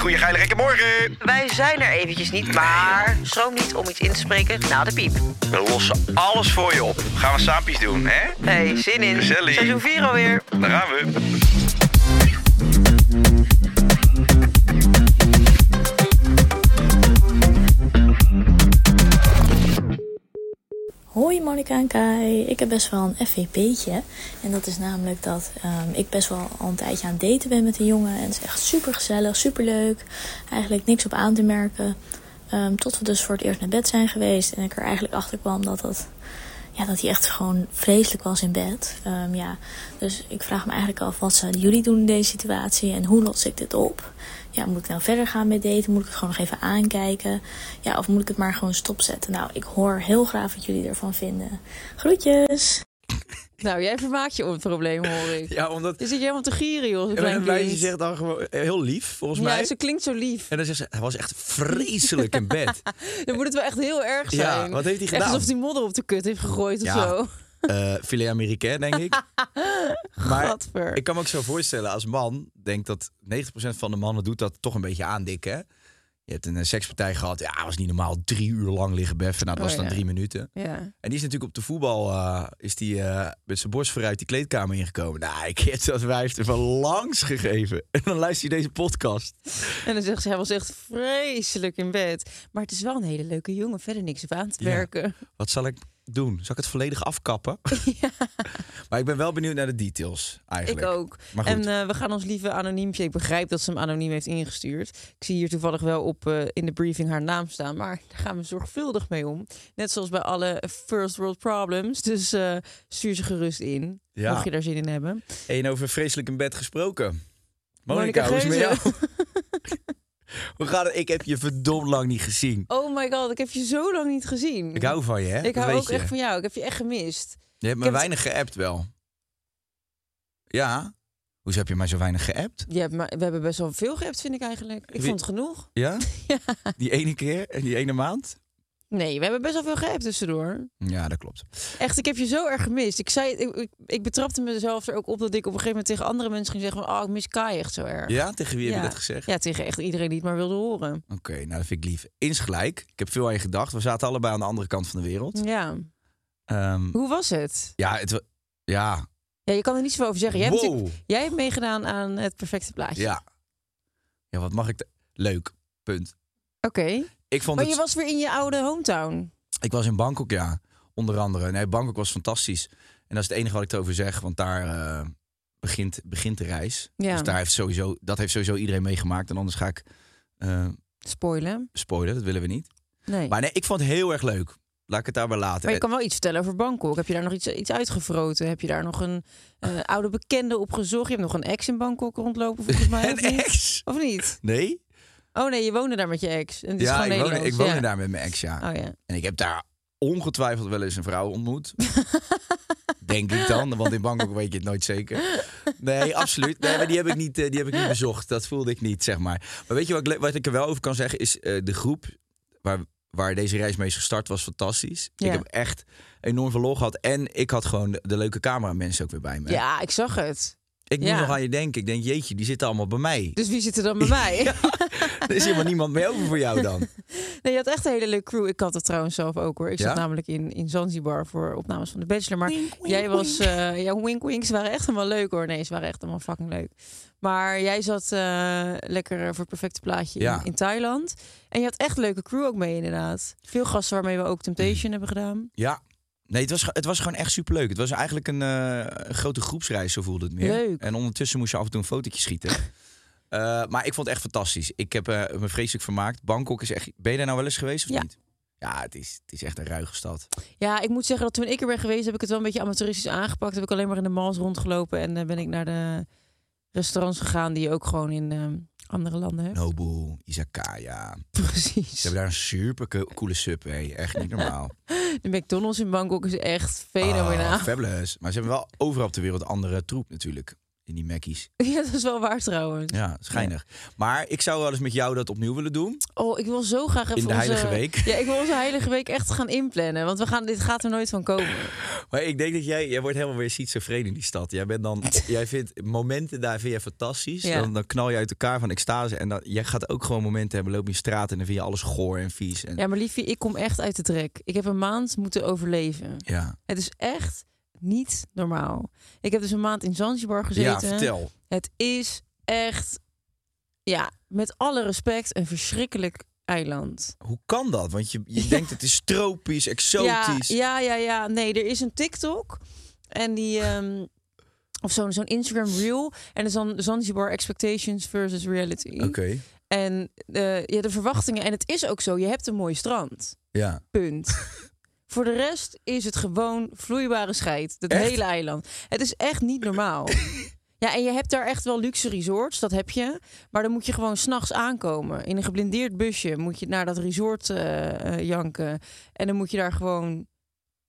Goede geile gekke morgen. Wij zijn er eventjes niet, maar schroom niet om iets in te spreken na de piep. We lossen alles voor je op. Gaan we saampjes doen, hè? Hey, zin in. Gezellig. Seizoen 4 alweer. Daar gaan we. Hoi Monika en Kai, ik heb best wel een FVP'tje. En dat is namelijk dat ehm, ik best wel al een tijdje aan het daten ben met een jongen. En het is echt super gezellig, super leuk. Eigenlijk niks op aan te merken. Ehm, tot we dus voor het eerst naar bed zijn geweest. En ik er eigenlijk achter kwam dat, dat, ja, dat hij echt gewoon vreselijk was in bed. Ehm, ja, dus ik vraag me eigenlijk af wat zouden jullie doen in deze situatie en hoe los ik dit op? Ja, moet ik nou verder gaan met daten? Moet ik het gewoon nog even aankijken? Ja, of moet ik het maar gewoon stopzetten? Nou, ik hoor heel graag wat jullie ervan vinden. Groetjes! Nou, jij vermaakt je om het probleem, hoor ik. Ja, omdat Je zit helemaal te gieren, joh. en meisje zegt dan gewoon eh, heel lief, volgens mij. Ja, ze klinkt zo lief. En dan zegt ze, hij was echt vreselijk in bed. Dan moet het wel echt heel erg zijn. Ja, wat heeft hij Echt gedaan? alsof hij modder op de kut heeft gegooid Ja. of zo. Eh filet américain, denk ik. Maar Gadver. ik kan me ook zo voorstellen, als man, denk dat 90% van de mannen doet dat toch een beetje aandikken. Je hebt een eh, sekspartij gehad, ja, was niet normaal drie uur lang liggen beffen. Nou, dat was Oh, dan ja. drie minuten. Ja. En die is natuurlijk op de voetbal, eh, is die eh, met zijn borst vooruit die kleedkamer ingekomen. Nou, ik heb dat wijf er van langs gegeven. En dan luister je deze podcast. En dan zegt ze, hij was echt vreselijk in bed. Maar het is wel een hele leuke jongen. Verder niks op aan te Ja. werken. Wat zal ik doen? Zal ik het volledig afkappen? Maar ik ben wel benieuwd naar de details Ik eigenlijk. ook. Maar goed. En eh, we gaan ons lieve anoniempje. Ik begrijp dat ze hem anoniem heeft ingestuurd. Ik zie hier toevallig wel op eh, in de briefing haar naam staan. Maar daar gaan we zorgvuldig mee om. Net zoals bij alle first world problems. Dus eh, stuur ze gerust in. Ja. Mocht je daar zin in hebben. En over vreselijk in bed gesproken. Monica, hoe is het met jou? Hoe gaat het? Ik heb je verdomd lang niet gezien. Oh my god, ik heb je zo lang niet gezien. Ik hou van je, hè? Ik Dat hou ook je. echt van jou. Ik heb je echt gemist. Je hebt me heb het- weinig geappt wel. Ja? Hoezo heb je mij zo weinig geappt? Je hebt maar, we hebben best wel veel geappt, vind ik eigenlijk. Ik Wie- vond het genoeg. Ja? Die ene keer en die ene maand? Nee, we hebben best wel veel geappt tussendoor. Ja, dat klopt. Echt, ik heb je zo erg gemist. Ik, zei, ik, ik, ik betrapte mezelf er ook op dat ik op een gegeven moment tegen andere mensen ging zeggen van... Oh, ik mis Kai echt zo erg. Ja? Tegen wie heb je dat gezegd? Ja, tegen echt iedereen die het maar wilde horen. Oké, nou dat vind ik lief. Insgelijk. Ik heb veel aan je gedacht. We zaten allebei aan de andere kant van de wereld. Ja. Ehm, Hoe was het? ja, het, ja. Ja, je kan er niet zoveel over zeggen. Jij, hebt wow. jij hebt meegedaan aan het perfecte plaatje. Ja. Ja, wat mag ik... Leuk. Punt. Oké. Ik vond Maar het... je was weer in je oude hometown. Ik was in Bangkok, ja. Onder andere. Nee, Bangkok was fantastisch. En dat is het enige wat ik erover zeg. Want daar eh, begint, begint de reis. Ja. Dus daar heeft sowieso, dat heeft sowieso iedereen meegemaakt. En anders ga ik eh, Spoilen. spoilen. Dat willen we niet. Nee. Maar nee, ik vond het heel erg leuk. Laat ik het daarbij laten. Maar je kan wel iets vertellen over Bangkok. Heb je daar nog iets, iets uitgevroten? Heb je daar nog een eh, oude bekende opgezocht? Je hebt nog een ex in Bangkok rondlopen, volgens mij. Een of niet? ex? Of niet? Nee? Oh nee, je woonde daar met je ex. En het is Ja, ik woonde, ik Nederlands. woonde ja. daar met mijn ex, ja. Oh ja. En ik heb daar ongetwijfeld wel eens een vrouw ontmoet. Denk ik dan, want in Bangkok weet je het nooit zeker. Nee, absoluut. Nee, maar die heb ik niet, eh, die heb ik niet bezocht. Dat voelde ik niet, zeg maar. Maar weet je wat wat ik er wel over kan zeggen? Is eh, de groep waar, waar deze reis mee is gestart was fantastisch. Ja. Ik heb echt enorm veel lol gehad. En ik had gewoon de, de leuke cameramensen ook weer bij me. Ja, ik zag het. Ik moet nog aan je denken. Ik denk, jeetje, die zitten allemaal bij mij. Dus wie zit er dan bij mij? Er is helemaal niemand meer over voor jou dan. Nee, je had echt een hele leuke crew. Ik had het trouwens zelf ook hoor. Ik zat namelijk in, in Zanzibar voor opnames van The Bachelor. Maar jij was... eh ja, wink wink. Ze waren echt helemaal leuk hoor. Nee, ze waren echt helemaal fucking leuk. Maar jij zat eh, lekker voor het perfecte plaatje in, in Thailand. En je had echt leuke crew ook mee inderdaad. Veel gasten waarmee we ook Temptation hebben gedaan. Ja. Nee, het was, het was gewoon echt superleuk. Het was eigenlijk een, eh, grote groepsreis, zo voelde het meer. Leuk. En ondertussen moest je af en toe een fotootje schieten. Eh, maar ik vond het echt fantastisch. Ik heb eh, me vreselijk vermaakt. Bangkok is echt... Ben je daar nou wel eens geweest of Ja. niet? Ja, het is, het is echt een ruige stad. Ja, ik moet zeggen dat toen ik er ben geweest, heb ik het wel een beetje amateuristisch aangepakt. Heb ik alleen maar in de malls rondgelopen en ben ik naar de restaurants gegaan die je ook gewoon in eh, andere landen hebt. Nobu, Izakaya. Precies. Ze hebben daar een super co- coole subway. Echt niet normaal. De McDonald's in Bangkok is echt fenomenaal. Ah, fabulous. Maar ze hebben wel overal op de wereld andere troep natuurlijk. In die Mackies. ja, dat is wel waar trouwens. Ja, schijnig. Maar ik zou wel eens met jou dat opnieuw willen doen. Oh, ik wil zo graag even In de onze- Heilige Week. Ja, ik wil onze heilige week echt gaan inplannen, want we gaan dit gaat er nooit van komen. Maar ik denk dat jij, jij wordt helemaal weer schizofreen in die stad. Jij bent dan, jij vindt momenten daar vind je fantastisch. Ja. Dan, dan knal je uit elkaar van extase. En dan, jij gaat ook gewoon momenten hebben, loop je straat en dan vind je alles goor en vies. En, Ja, maar liefje, ik kom echt uit de trek. Ik heb een maand moeten overleven. ja. Het is echt niet normaal. Ik heb dus een maand in Zanzibar gezeten. ja, vertel. Het is echt, ja, met alle respect, een verschrikkelijk eiland. Hoe kan dat? Want je, je denkt het is tropisch, exotisch. ja, ja, ja. Nee, er is een TikTok. En die. ehm, of zo'n zo'n Instagram reel. En dan Zanzibar Expectations versus Reality. Oké, En eh, ja, de verwachtingen. En het is ook zo. Je hebt een mooi strand. ja. Punt. Voor de rest is het gewoon vloeibare scheid. Het hele eiland. Het is echt niet normaal. Ja, en je hebt daar echt wel luxe resorts, dat heb je. Maar dan moet je gewoon s'nachts aankomen. In een geblindeerd busje moet je naar dat resort eh, eh, janken. En dan moet je daar gewoon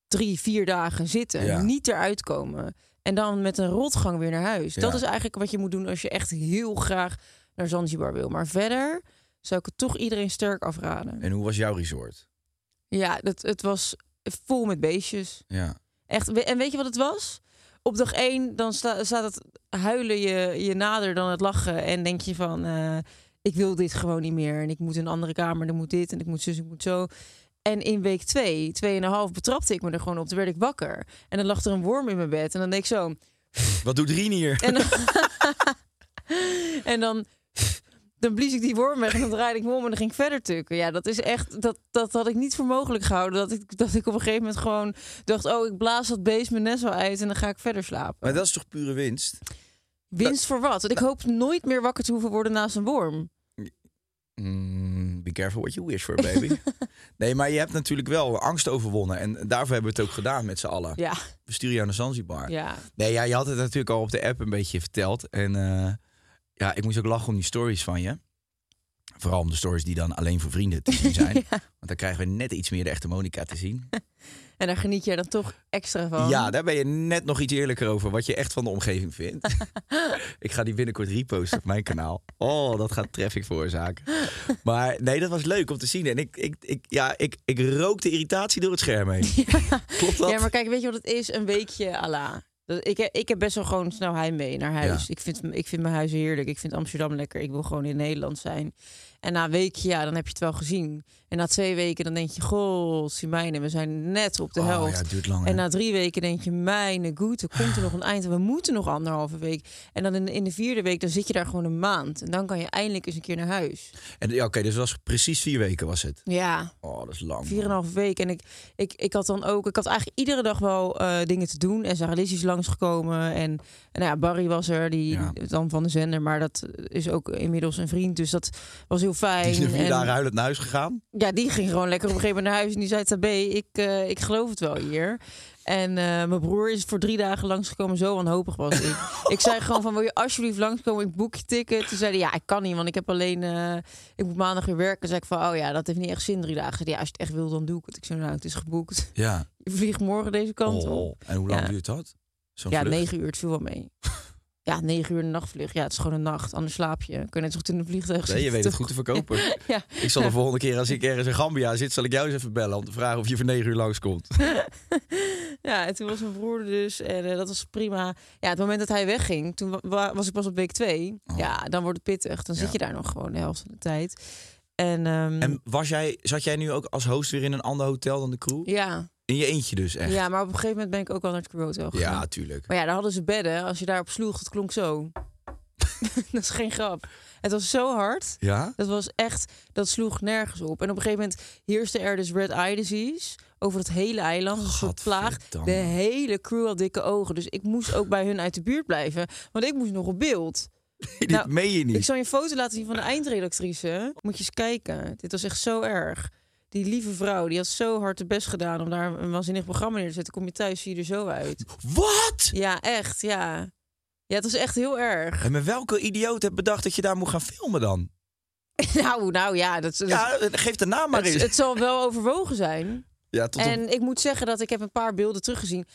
drie, vier dagen zitten. Ja. Niet eruit komen. En dan met een rotgang weer naar huis. Dat is eigenlijk wat je moet doen als je echt heel graag naar Zanzibar wil. Maar verder zou ik het toch iedereen sterk afraden. En hoe was jouw resort? Ja, dat, het was vol met beestjes. Ja. Echt. En weet je wat het was? Op dag één dan sta, staat het huilen je, je nader dan het lachen. En denk je van, eh, ik wil dit gewoon niet meer. En ik moet in een andere kamer, ik moet dit en ik moet zus, ik moet zo. En in week twee, tweeënhalf, betrapte ik me er gewoon op. Toen werd ik wakker. En dan lag er een worm in mijn bed. En dan deed ik zo. Wat doet Rien hier? En dan, en dan, dan blies ik die worm weg en dan draaide ik me om en dan ging ik verder tukken. Ja, dat is echt, dat, dat had ik niet voor mogelijk gehouden. Dat ik, dat ik op een gegeven moment gewoon dacht, oh, ik blaas dat beest mijn nest wel uit en dan ga ik verder slapen. Maar dat is toch pure winst? Winst voor wat? Want ik hoop nooit meer wakker te hoeven worden naast een worm. Mm, be careful what you wish for, baby. nee, maar je hebt natuurlijk wel angst overwonnen. En daarvoor hebben we het ook gedaan met z'n allen. Ja, We sturen jou naar Zanzibar. ja. Nee, ja, je had het natuurlijk al op de app een beetje verteld. En eh, ja, ik moest ook lachen om die stories van je. Vooral om de stories die dan alleen voor vrienden te zien zijn. Want dan krijgen we net iets meer de echte Monica te zien. En daar geniet jij dan toch extra van. Ja, daar ben je net nog iets eerlijker over wat je echt van de omgeving vindt. ik ga die binnenkort reposten op mijn kanaal. Oh, dat gaat traffic veroorzaken. Maar nee, dat was leuk om te zien. En ik, ik, ik, ja, ik, ik rook de irritatie door het scherm heen. Klopt dat? Ja, maar kijk, weet je wat het is? Een weekje ala. Dat- Ik, heb- ik heb best wel gewoon snel heimwee naar huis. Ja. Ik, vind, ik vind mijn huis heerlijk. Ik vind Amsterdam lekker. Ik wil gewoon in Nederland zijn. En na een weekje, ja, dan heb je het wel gezien. En na twee weken, dan denk je, goh, Simijne, we zijn net op de Oh, helft. ja, duurt lang. En na drie weken denk je, mijn goed, er komt er nog een eind. En we moeten nog anderhalve week. En dan in, in de vierde week, dan zit je daar gewoon een maand. En dan kan je eindelijk eens een keer naar huis. En ja, oké, dus het was precies vier weken was het. Ja, Oh, dat is lang. Vier en een halve week. En ik, ik, ik had dan ook, ik had eigenlijk iedere dag wel eh, dingen te doen. En Sarah Liz is langsgekomen. En, en nou ja, Barry was er, die Ja. dan van de zender. Maar dat is ook inmiddels een vriend. Dus dat was heel fijn. Die is er vier En- dagen huilend naar huis gegaan. ja, die ging gewoon lekker op een gegeven moment naar huis. En die zei, Tabé, ik, eh, ik geloof het wel hier. En eh, mijn broer is voor drie dagen langsgekomen. Zo wanhopig was ik. ik zei gewoon van, wil je alsjeblieft langskomen? Ik boek je ticket. Toen zei hij, ja, ik kan niet, want ik heb alleen... eh, ik moet maandag weer werken. Toen zei ik van, oh ja, dat heeft niet echt zin, drie dagen. Zei Ja, als je het echt wil, dan doe ik het. Ik zei, nou, het is geboekt. Ja. Je vliegt morgen deze kant op. Oh, en hoe lang Ja. duurt dat? Zo'n Ja, vlucht? negen uur, het viel wel mee. Ja, negen uur een nachtvlucht. Ja, het is gewoon een nacht. Anders slaap je. Kun je net zo goed in een vliegtuig Nee, je zitten, weet het goed te verkopen. Ja. Ik zal de volgende keer als ik ergens in Gambia zit, zal ik jou eens even bellen om te vragen of je voor negen uur langskomt. Ja, en toen was mijn broer er dus. En eh, dat was prima. Ja, het moment dat hij wegging, toen wa- wa- was ik pas op week twee. Oh. Ja, dan wordt het pittig. Dan Ja. zit je daar nog gewoon de helft van de tijd. En, ehm, En was jij, zat jij nu ook als host weer in een ander hotel dan de crew? ja, In je eentje dus echt? ja, maar op een gegeven moment ben ik ook wel naar het crewhotel gegaan. Ja, tuurlijk. Maar ja, daar hadden ze bedden. Als je daarop sloeg, het klonk zo. dat is geen grap. Het was zo hard. Ja? Dat was echt, dat sloeg nergens op. En op een gegeven moment heerste er dus red eye disease over het hele eiland. Een soort plaag. Gadverdamme. De hele crew had dikke ogen. Dus ik moest ook bij hun uit de buurt blijven. Want ik moest nog op beeld. Dit Nou, meen je niet. Ik zal je een foto laten zien van de eindredactrice. Moet je eens kijken. Dit was echt zo erg. Die lieve vrouw, die had zo hard de best gedaan om daar een waanzinnig programma neer te zetten. Kom je thuis, zie je er zo uit. Wat? Ja, echt, ja. Ja, het was echt heel erg. En met welke idioot heb bedacht dat je daar moet gaan filmen dan? nou, nou ja, dat, dat- Ja, geef de naam maar het, eens. het zal wel overwogen zijn. ja, tot op- En ik moet zeggen dat ik heb een paar beelden teruggezien.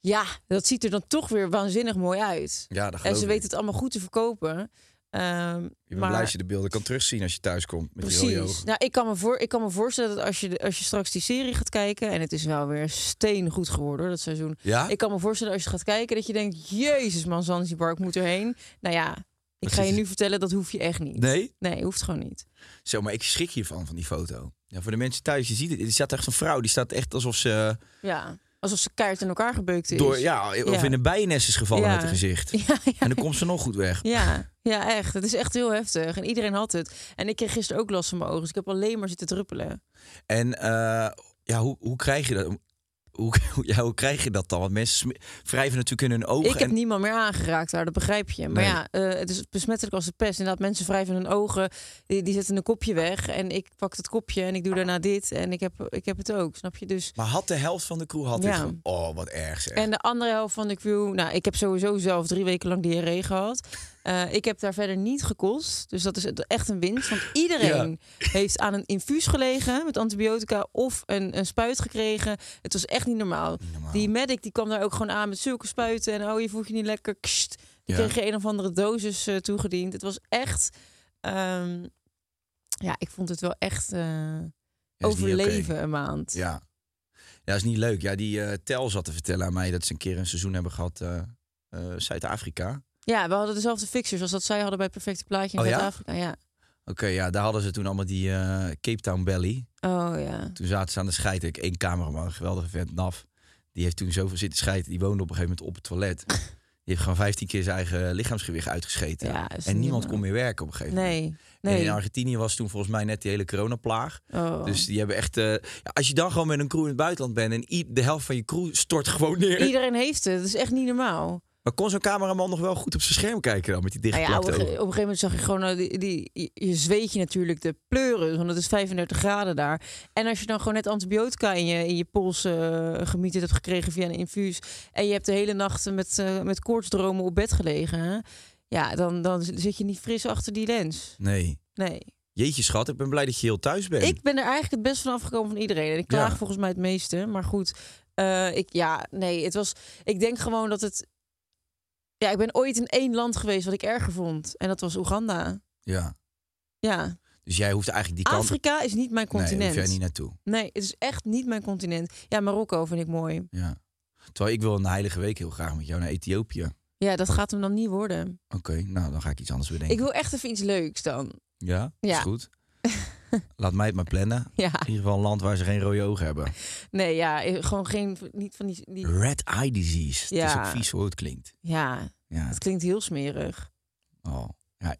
Ja, dat ziet er dan toch weer waanzinnig mooi uit. ja, dat En ze weten het allemaal goed te verkopen. Ehm, Je bent maar blij als je de beelden kan terugzien als je thuis komt met die precies. ogen. Nou, ik kan, me voor, ik kan me voorstellen dat als je, de- als je straks die serie gaat kijken... en het is wel weer steengoed geworden, hoor, dat seizoen. Ja? Ik kan me voorstellen als je gaat kijken dat je denkt... Jezus man, Zanzibar, ik moet erheen. Nou ja, ik ga je nu vertellen, dat hoef je echt niet. Nee? Nee, hoeft gewoon niet. Zo, maar ik schrik hiervan, van die foto. Ja, voor de mensen thuis, je ziet het. Er staat echt een vrouw, die staat echt alsof ze Ja, alsof ze keihard in elkaar gebeukt is. door, ja, of Ja. in een bijennest is gevallen Ja. met haar gezicht. Ja, ja, En dan komt ze nog goed weg. Ja, ja, echt. Het is echt heel heftig. En iedereen had het. En ik kreeg gisteren ook last van mijn ogen. Dus ik heb alleen maar zitten druppelen. En eh, ja, hoe, hoe krijg je dat? Hoe, hoe- ja, hoe krijg je dat dan? Want mensen wrijven natuurlijk in hun ogen. ik heb niemand meer aangeraakt daar, dat begrijp je. Maar Nee. ja, eh, het is besmettelijk als de pest. Inderdaad, mensen wrijven hun ogen. Die, die zetten een kopje weg. En ik pak het kopje en ik doe daarna dit. En ik heb, ik heb het ook, snap je? Dus... Maar had de helft van de crew had Ja. Oh, wat erg zeg. En de andere helft van de crew... Nou, ik heb sowieso zelf drie weken lang diarree gehad. Eh, ik heb daar verder niet gekost. Dus dat is echt een winst. Want iedereen heeft aan een infuus gelegen met antibiotica... of een, een spuit gekregen. Het was echt niet normaal. normaal. Die medic die kwam daar ook gewoon aan met zulke spuiten. En oh, je voelt je niet lekker. Kst. Die Ja. kreeg je een of andere dosis eh, toegediend. Het was echt... ehm, ja, ik vond het wel echt eh, overleven een maand. Ja. Ja, is niet leuk. Ja, die Tel zat te vertellen aan mij dat ze een keer een seizoen hebben gehad eh, eh, Zuid-Afrika. Ja, we hadden dezelfde fixers als dat zij hadden bij Perfecte Plaatje in Oh ja? Zuid-Afrika. Ja. Oké, ja, daar hadden ze toen allemaal die eh, Cape Town Belly. Oh ja. Toen zaten ze aan de scheid. Ik één cameraman, een geweldige vent, Naf. Die heeft toen zoveel zitten scheiden. Die woonde op een gegeven moment op het toilet. Die heeft gewoon 15 keer zijn eigen lichaamsgewicht uitgescheten. Ja, en niemand kon meer werken op een gegeven moment. Nee. En in. Argentinië was toen volgens mij net die hele coronaplaag. Oh. Dus die hebben echt... eh, ja, als je dan gewoon met een crew in het buitenland bent... en de helft van je crew stort gewoon neer. Iedereen heeft het. Dat is echt niet normaal. Maar kon zo'n cameraman nog wel goed op zijn scherm kijken dan? Met die Nou ja, op, dichtgeplakte een, ge- op een gegeven moment zag je gewoon, eh, die, die, je- je zweet je natuurlijk de pleuren, want het is 35 graden daar. En als je dan gewoon net antibiotica in je, in je pols gemieterd hebt gekregen via een infuus, en je hebt de hele nacht met, eh met koortsdromen op bed gelegen, hè? ja, dan, dan zit je niet fris achter die lens. Nee. Nee. Jeetje schat, ik ben blij dat je heel thuis bent. Ik ben er eigenlijk het best van afgekomen van iedereen. En ik klaag Ja. volgens mij het meeste. Maar goed, ik, ja, nee, het was. Ik denk gewoon dat het. Ja, ik ben ooit in één land geweest wat ik erger vond. En dat was Oeganda. Ja. Ja. Dus jij hoeft eigenlijk die kant... Afrika is niet mijn Nee, continent. hoef jij niet naartoe. Nee, het is echt niet mijn continent. Ja, Marokko vind ik mooi. Ja. Terwijl ik wil een heilige week heel graag met jou naar Ethiopië. Ja, dat gaat hem dan niet worden. Oké, nou dan ga ik iets anders bedenken. Ik wil echt even iets leuks dan. Ja, Ja. is goed. Laat mij het maar plannen. Ja. In ieder geval een land waar ze geen rode ogen hebben. Nee, ja, eh, gewoon geen. Niet van die. die Red eye disease. Het is Ja. ook vies hoe het klinkt. ja, Ja. het klinkt heel smerig. Oh. Ja.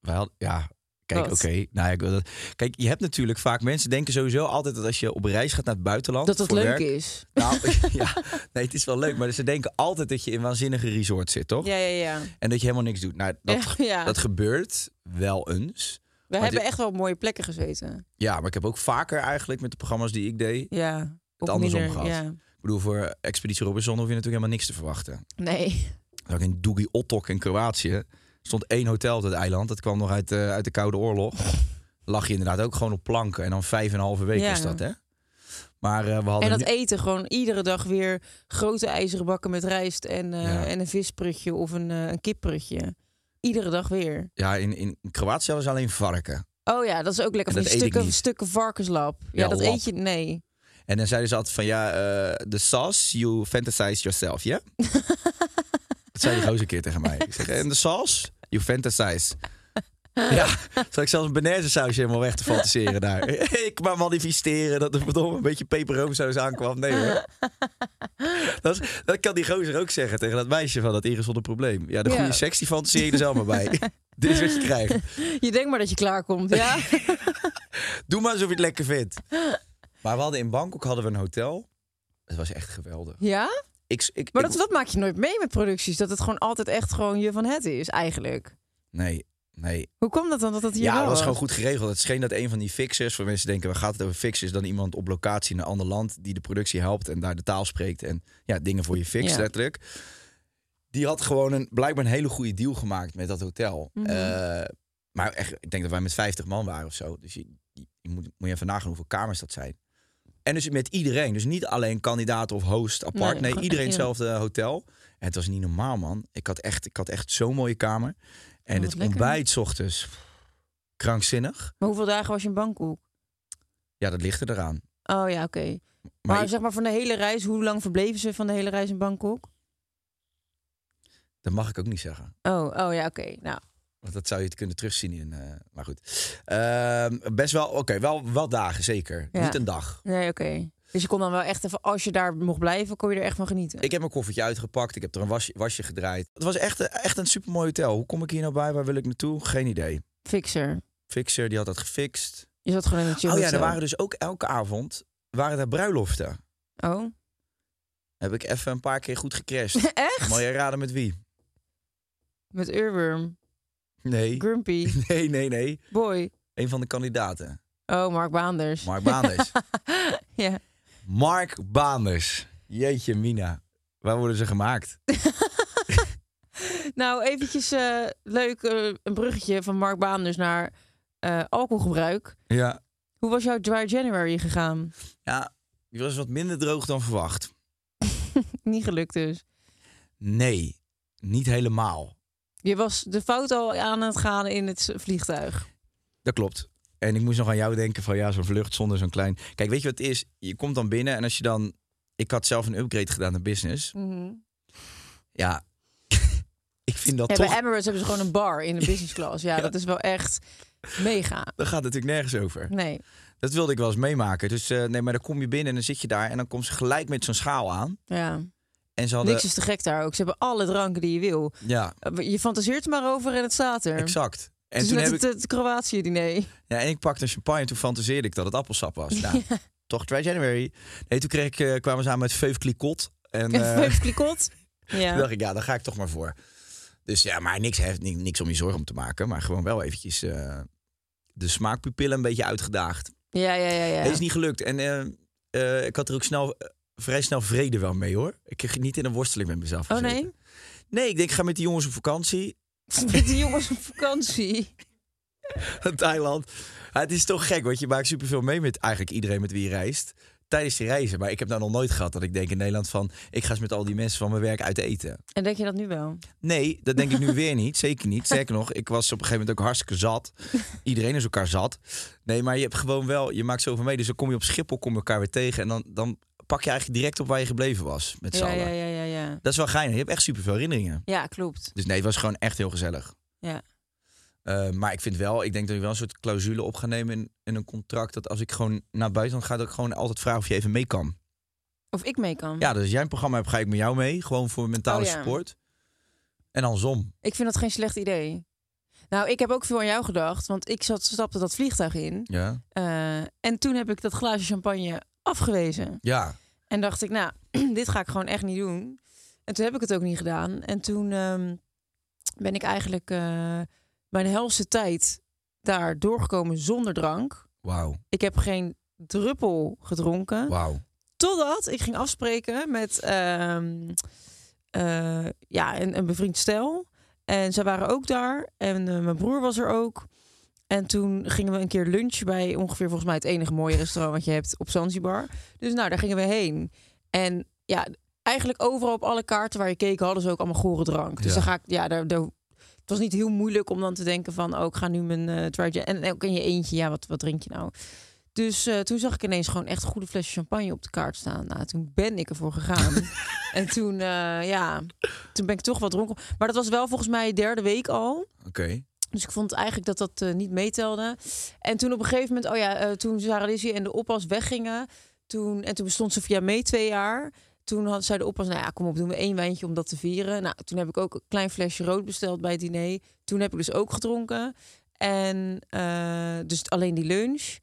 Hadden, ja. Kijk, oké. Nou, ja. Kijk, je hebt natuurlijk vaak mensen denken sowieso altijd dat als je op reis gaat naar het buitenland. Dat het leuk werk, is. Nou, ja, nee, het is wel leuk, maar ze denken altijd dat je in waanzinnige resorts zit, toch? Ja, ja, ja. En dat je helemaal niks doet. Nou, dat, ja, ja. dat gebeurt wel eens. We hebben echt wel op mooie plekken gezeten. Ja, maar ik heb ook vaker eigenlijk met de programma's die ik deed. Ja. ook andersom minder, gehad. Ja. Ik bedoel, voor Expeditie Robinson hoef je natuurlijk helemaal niks te verwachten. Nee. Ook in Dugi Otok in Kroatië stond één hotel op het eiland. Dat kwam nog uit, eh, uit de Koude Oorlog. Lag je inderdaad ook gewoon op planken. En dan vijf en een halve week Ja. is dat, hè? Maar eh, we hadden En dat eten gewoon iedere dag weer grote ijzeren bakken met rijst en, eh, Ja. en een visprutje of een, een kipprutje. Iedere dag weer. ja, in, in Kroatië hadden ze alleen varken. Oh ja, dat is ook lekker. Van die stukken, stukken varkenslap. Ja, Ja, dat lap. eet je. Nee. En dan zeiden ze altijd van, ja, eh, the sauce, you fantasize yourself, ja? dat zei die gozer een keer tegen mij. Ik zeg, en de sauce, you fantasize. Ja, zal ik zelfs een benaise sausje helemaal weg te fantaseren daar. ik maar manifesteren dat er verdomme een beetje peperroomsaus aankwam. Nee hoor. Dat, is- dat kan die gozer ook zeggen tegen dat meisje van dat Iris zonder probleem. Ja, de Ja. goede seks die fantaseer je er zelf maar bij. Dit is wat je krijgt. Je denkt maar dat je klaarkomt, ja? Doe maar alsof je het lekker vindt. Maar we hadden in Bangkok hadden we een hotel. Het was echt geweldig. ja? Ik, ik, Maar ik- dat, dat maak je nooit mee met producties. Dat het gewoon altijd echt gewoon je van het is, eigenlijk. Nee, nee. Hoe kwam dat dan dat dat hier Ja, dat was gewoon goed geregeld. Het scheen dat een van die fixers, voor mensen denken, waar gaat het over fixers? Dan iemand op locatie in een ander land die de productie helpt en daar de taal spreekt en ja, dingen voor je fixt, Ja. letterlijk. Die had gewoon een, blijkbaar een hele goede deal gemaakt met dat hotel. Mhm. Eh, maar echt, ik denk dat wij met 50 man waren of zo. Dus je, je, je moet, moet je even nagaan hoeveel kamers dat zijn. En dus met iedereen. Dus niet alleen kandidaat of host apart. Nee, iedereen hetzelfde hotel. En het was niet normaal, man. Ik had echt, ik had echt zo'n mooie kamer. En Oh, het lekker. ontbijt 's ochtends. Krankzinnig. Maar hoeveel dagen was je in Bangkok? Ja, dat ligt er eraan. Oh ja, oké. Maar, zeg maar van de hele reis, hoe lang verbleven ze van de hele reis in Bangkok? dat mag ik ook niet zeggen. Oh, oh ja, oké. Nou, Want dat zou je het kunnen terugzien in. eh, maar goed. Ehm, best wel, oké, wel, wel dagen zeker. Ja. Niet een dag. nee, oké. Dus je kon dan wel echt even, als je daar mocht blijven, kon je er echt van genieten. Ik heb mijn koffertje uitgepakt. Ik heb er een wasje, wasje gedraaid. Het was echt, echt een supermooi hotel. Hoe kom ik hier nou bij? Waar wil ik naartoe? Geen idee. Fixer. Fixer, die had dat gefixt. Je zat gewoon in het chill Oh ja, er waren dus ook elke avond waren er bruiloften. Oh, Heb ik even een paar keer goed gecrashed. echt? Mooi raden met wie? Met Urworm, Nee. Grumpy, Nee, nee, nee. Boy. Een van de kandidaten. Oh, Mark Baanders. Mark Baanders. ja. Mark Baanders. Jeetje, Mina. Waar worden ze gemaakt? Nou, eventjes eh, leuk, eh, een bruggetje van Mark Baanders naar eh, alcoholgebruik. Ja. Hoe was jouw dry January gegaan? Ja, die was wat minder droog dan verwacht. Niet gelukt dus. Nee, niet helemaal. Je was de fout al aan het gaan in het vliegtuig. Dat klopt. En ik moest nog aan jou denken van ja, zo'n vlucht zonder zo'n klein... Kijk, weet je wat het is? Je komt dan binnen en als je dan... Ik had zelf een upgrade gedaan naar business. Ja, ik vind dat Ja, toch... bij Emirates hebben ze gewoon een bar in de business class. Ja, dat is wel echt mega. Daar gaat het natuurlijk nergens over. Nee. Dat wilde ik wel eens meemaken. Dus eh, nee, maar dan kom je binnen en dan zit je daar... en dan komt ze gelijk met zo'n schaal aan. Ja. En ze hadden... Niks is te gek daar ook. Ze hebben alle dranken die je wil. Ja, Eh, Je fantaseert er maar over en het staat er. exact. En Het is toen heb ik... het, het Kroatië-diner. Ja, en ik pakte een champagne en toen fantaseerde ik dat het appelsap was. Nou, toch dry January. Nee, toen kreeg ik, eh, kwamen we samen met Veuve Clicquot. En eh, Vijf klikot. toen Ja. dacht ik, ja, daar ga ik toch maar voor. Dus ja, maar niks, heft, ni- niks om je zorgen om te maken. Maar gewoon wel eventjes eh, de smaakpupillen een beetje uitgedaagd. ja, ja, ja, ja. Het is niet gelukt. En ik had er ook snel, vrij snel vrede wel mee hoor. Ik kreeg niet in een worsteling met mezelf Oh gezeten. nee? Nee, ik denk ik ga met die jongens op vakantie. Met die jongens op vakantie. Thailand. Ja, het is toch gek, want je maakt superveel mee met eigenlijk iedereen met wie je reist. Tijdens die reizen. Maar ik heb nou nog nooit gehad dat ik denk in Nederland van... ik ga eens met al die mensen van mijn werk uit eten. En denk je dat nu wel? Nee, dat denk ik nu weer niet. Zeker niet. Sterker nog, ik was op een gegeven moment ook hartstikke zat. Iedereen is elkaar zat. Nee, maar je hebt gewoon wel... Je maakt zoveel mee. Dus dan kom je op Schiphol, kom je elkaar weer tegen. En dan, dan pak je eigenlijk direct op waar je gebleven was. Met z'n Ja, allen. ja, ja, ja, ja. Dat is wel geinig. Je hebt echt superveel herinneringen. Ja, klopt. Dus nee, het was gewoon echt heel gezellig. Ja. Eh, maar ik vind wel, ik denk dat ik wel een soort clausule op ga nemen in, in een contract. Dat als ik gewoon naar buiten ga, dat ik gewoon altijd vraag of je even mee kan. Of ik mee kan. Ja, dus als jij een programma hebt, ga ik met jou mee. Gewoon voor mentale Oh ja. support. En andersom. Ik vind dat geen slecht idee. Nou, ik heb ook veel aan jou gedacht, want ik zat, stapte dat vliegtuig in. Ja. eh, en toen heb ik dat glaasje champagne afgewezen. Ja. En dacht ik, nou, dit ga ik gewoon echt niet doen. En toen heb ik het ook niet gedaan. En toen ehm, ben ik eigenlijk eh, mijn helse tijd daar doorgekomen zonder drank. Wauw. Ik heb geen druppel gedronken. Wauw. Totdat ik ging afspreken met ehm, eh, ja, een, een bevriend stel. En zij waren ook daar. En eh, mijn broer was er ook. En toen gingen we een keer lunchen bij ongeveer volgens mij het enige mooie restaurant wat je hebt op Zanzibar. Dus nou, daar gingen we heen. En ja, eigenlijk overal op alle kaarten waar je keek hadden ze ook allemaal gore drank. Dus Ja. dan ga ik, ja, daar, daar, het was niet heel moeilijk om dan te denken van, oh, ik ga nu mijn gin- En ook in je eentje, ja, wat, wat drink je nou? Dus eh, toen zag ik ineens gewoon echt goede flesje champagne op de kaart staan. Nou, toen ben ik ervoor gegaan. en toen, eh, ja, toen ben ik toch wat dronken. Maar dat was wel volgens mij derde week al. Oké. Dus ik vond eigenlijk dat dat eh, niet meetelde. En toen op een gegeven moment, oh ja, eh, toen Sarah Lizzie en de oppas weggingen. Toen, en toen bestond Sofia mee twee jaar. Toen had zij de oppas, nou ja, kom op, doen we één wijntje om dat te vieren. Nou, toen heb ik ook een klein flesje rood besteld bij het diner. Toen heb ik dus ook gedronken. En eh, dus alleen die lunch.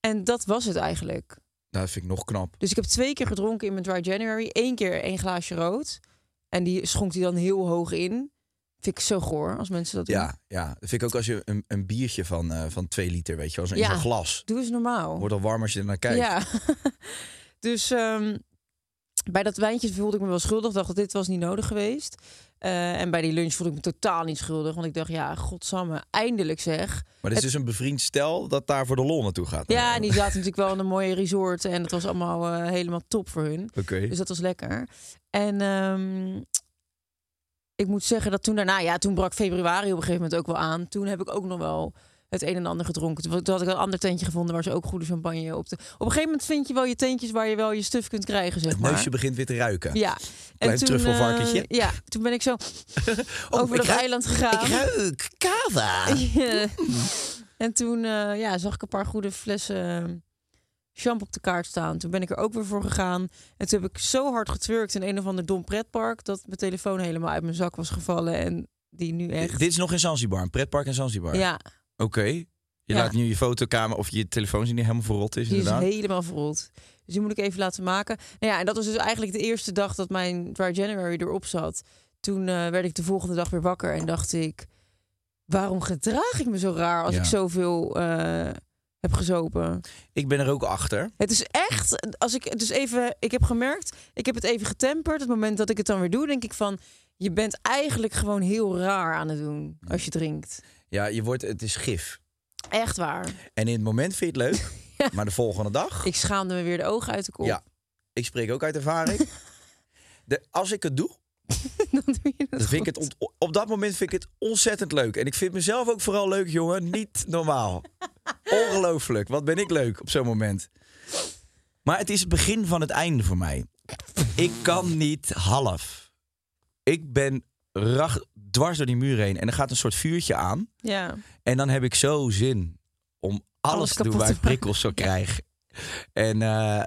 En dat was het eigenlijk. Nou, dat vind ik nog knap. Dus ik heb twee keer gedronken in mijn dry January. Eén keer één glaasje rood. En die schonk hij dan heel hoog in. Vind ik zo goor als mensen dat doen. Ja, ja, dat vind ik ook als je een, een biertje van, eh, van twee liter, weet je wel, in Ja. zo'n glas. Doe eens normaal. Wordt al warm als je er naar kijkt. Ja. dus ehm, bij dat wijntje voelde ik me wel schuldig. Dacht dat dit was niet nodig geweest. Eh, en bij die lunch voelde ik me totaal niet schuldig. Want ik dacht, ja, godsamme, eindelijk zeg. Maar dit is dus een bevriend stel dat daar voor de lol naartoe gaat. Ja, en die zaten natuurlijk wel in een mooie resort. En het was allemaal eh, helemaal top voor hun. Oké. Dus dat was lekker. En ehm, ik moet zeggen dat toen daarna, ja, toen brak februari op een gegeven moment ook wel aan. Toen heb ik ook nog wel het een en ander gedronken. Toen had ik een ander tentje gevonden waar ze ook goede champagne op de. Op een gegeven moment vind je wel je tentjes waar je wel je stuf kunt krijgen, zeg Het maar. neusje begint weer te ruiken. Ja. Klein toen, truffelvarkentje. eh, ja, toen ben ik zo over Oh, ik dat ruik- eiland gegaan. Ik ruik kava. Ja. En toen eh, ja, zag ik een paar goede flessen champ op de kaart staan. Toen ben ik er ook weer voor gegaan. En toen heb ik zo hard getwerkt in een of ander dom pretpark... dat mijn telefoon helemaal uit mijn zak was gevallen. En die nu echt... Dit is nog in Zanzibar, een pretpark in Zanzibar. Ja, Oké. Je Ja. laat nu je fotokamer of je telefoon zien die helemaal verrot is, die is helemaal verrot. Dus die moet ik even laten maken. Nou ja, en dat was dus eigenlijk de eerste dag dat mijn Dry January erop zat. Toen eh, werd ik de volgende dag weer wakker en dacht ik... waarom gedraag ik me zo raar als Ja. ik zoveel eh, heb gezopen? Ik ben er ook achter. Het is echt, als ik dus even, ik heb gemerkt, ik heb het even getemperd. Het moment dat ik het dan weer doe, denk ik van, je bent eigenlijk gewoon heel raar aan het doen als je drinkt. Ja, je wordt, het is gif. Echt waar. En in het moment vind je het leuk, Ja. maar de volgende dag... Ik schaamde me weer de ogen uit de kop. Ja, ik spreek ook uit ervaring. De, als ik het doe, dan doe je het dan vind ik het op dat moment vind ik het ontzettend leuk. En ik vind mezelf ook vooral leuk, jongen. Niet normaal. Ongelooflijk. Wat ben ik leuk op zo'n moment. Maar het is het begin van het einde voor mij. Ik kan niet half. Ik ben rag, dwars door die muur heen. En er gaat een soort vuurtje aan. Ja. En dan heb ik zo zin om alles, Alles te doen waar ik prikkels zo krijg. En eh,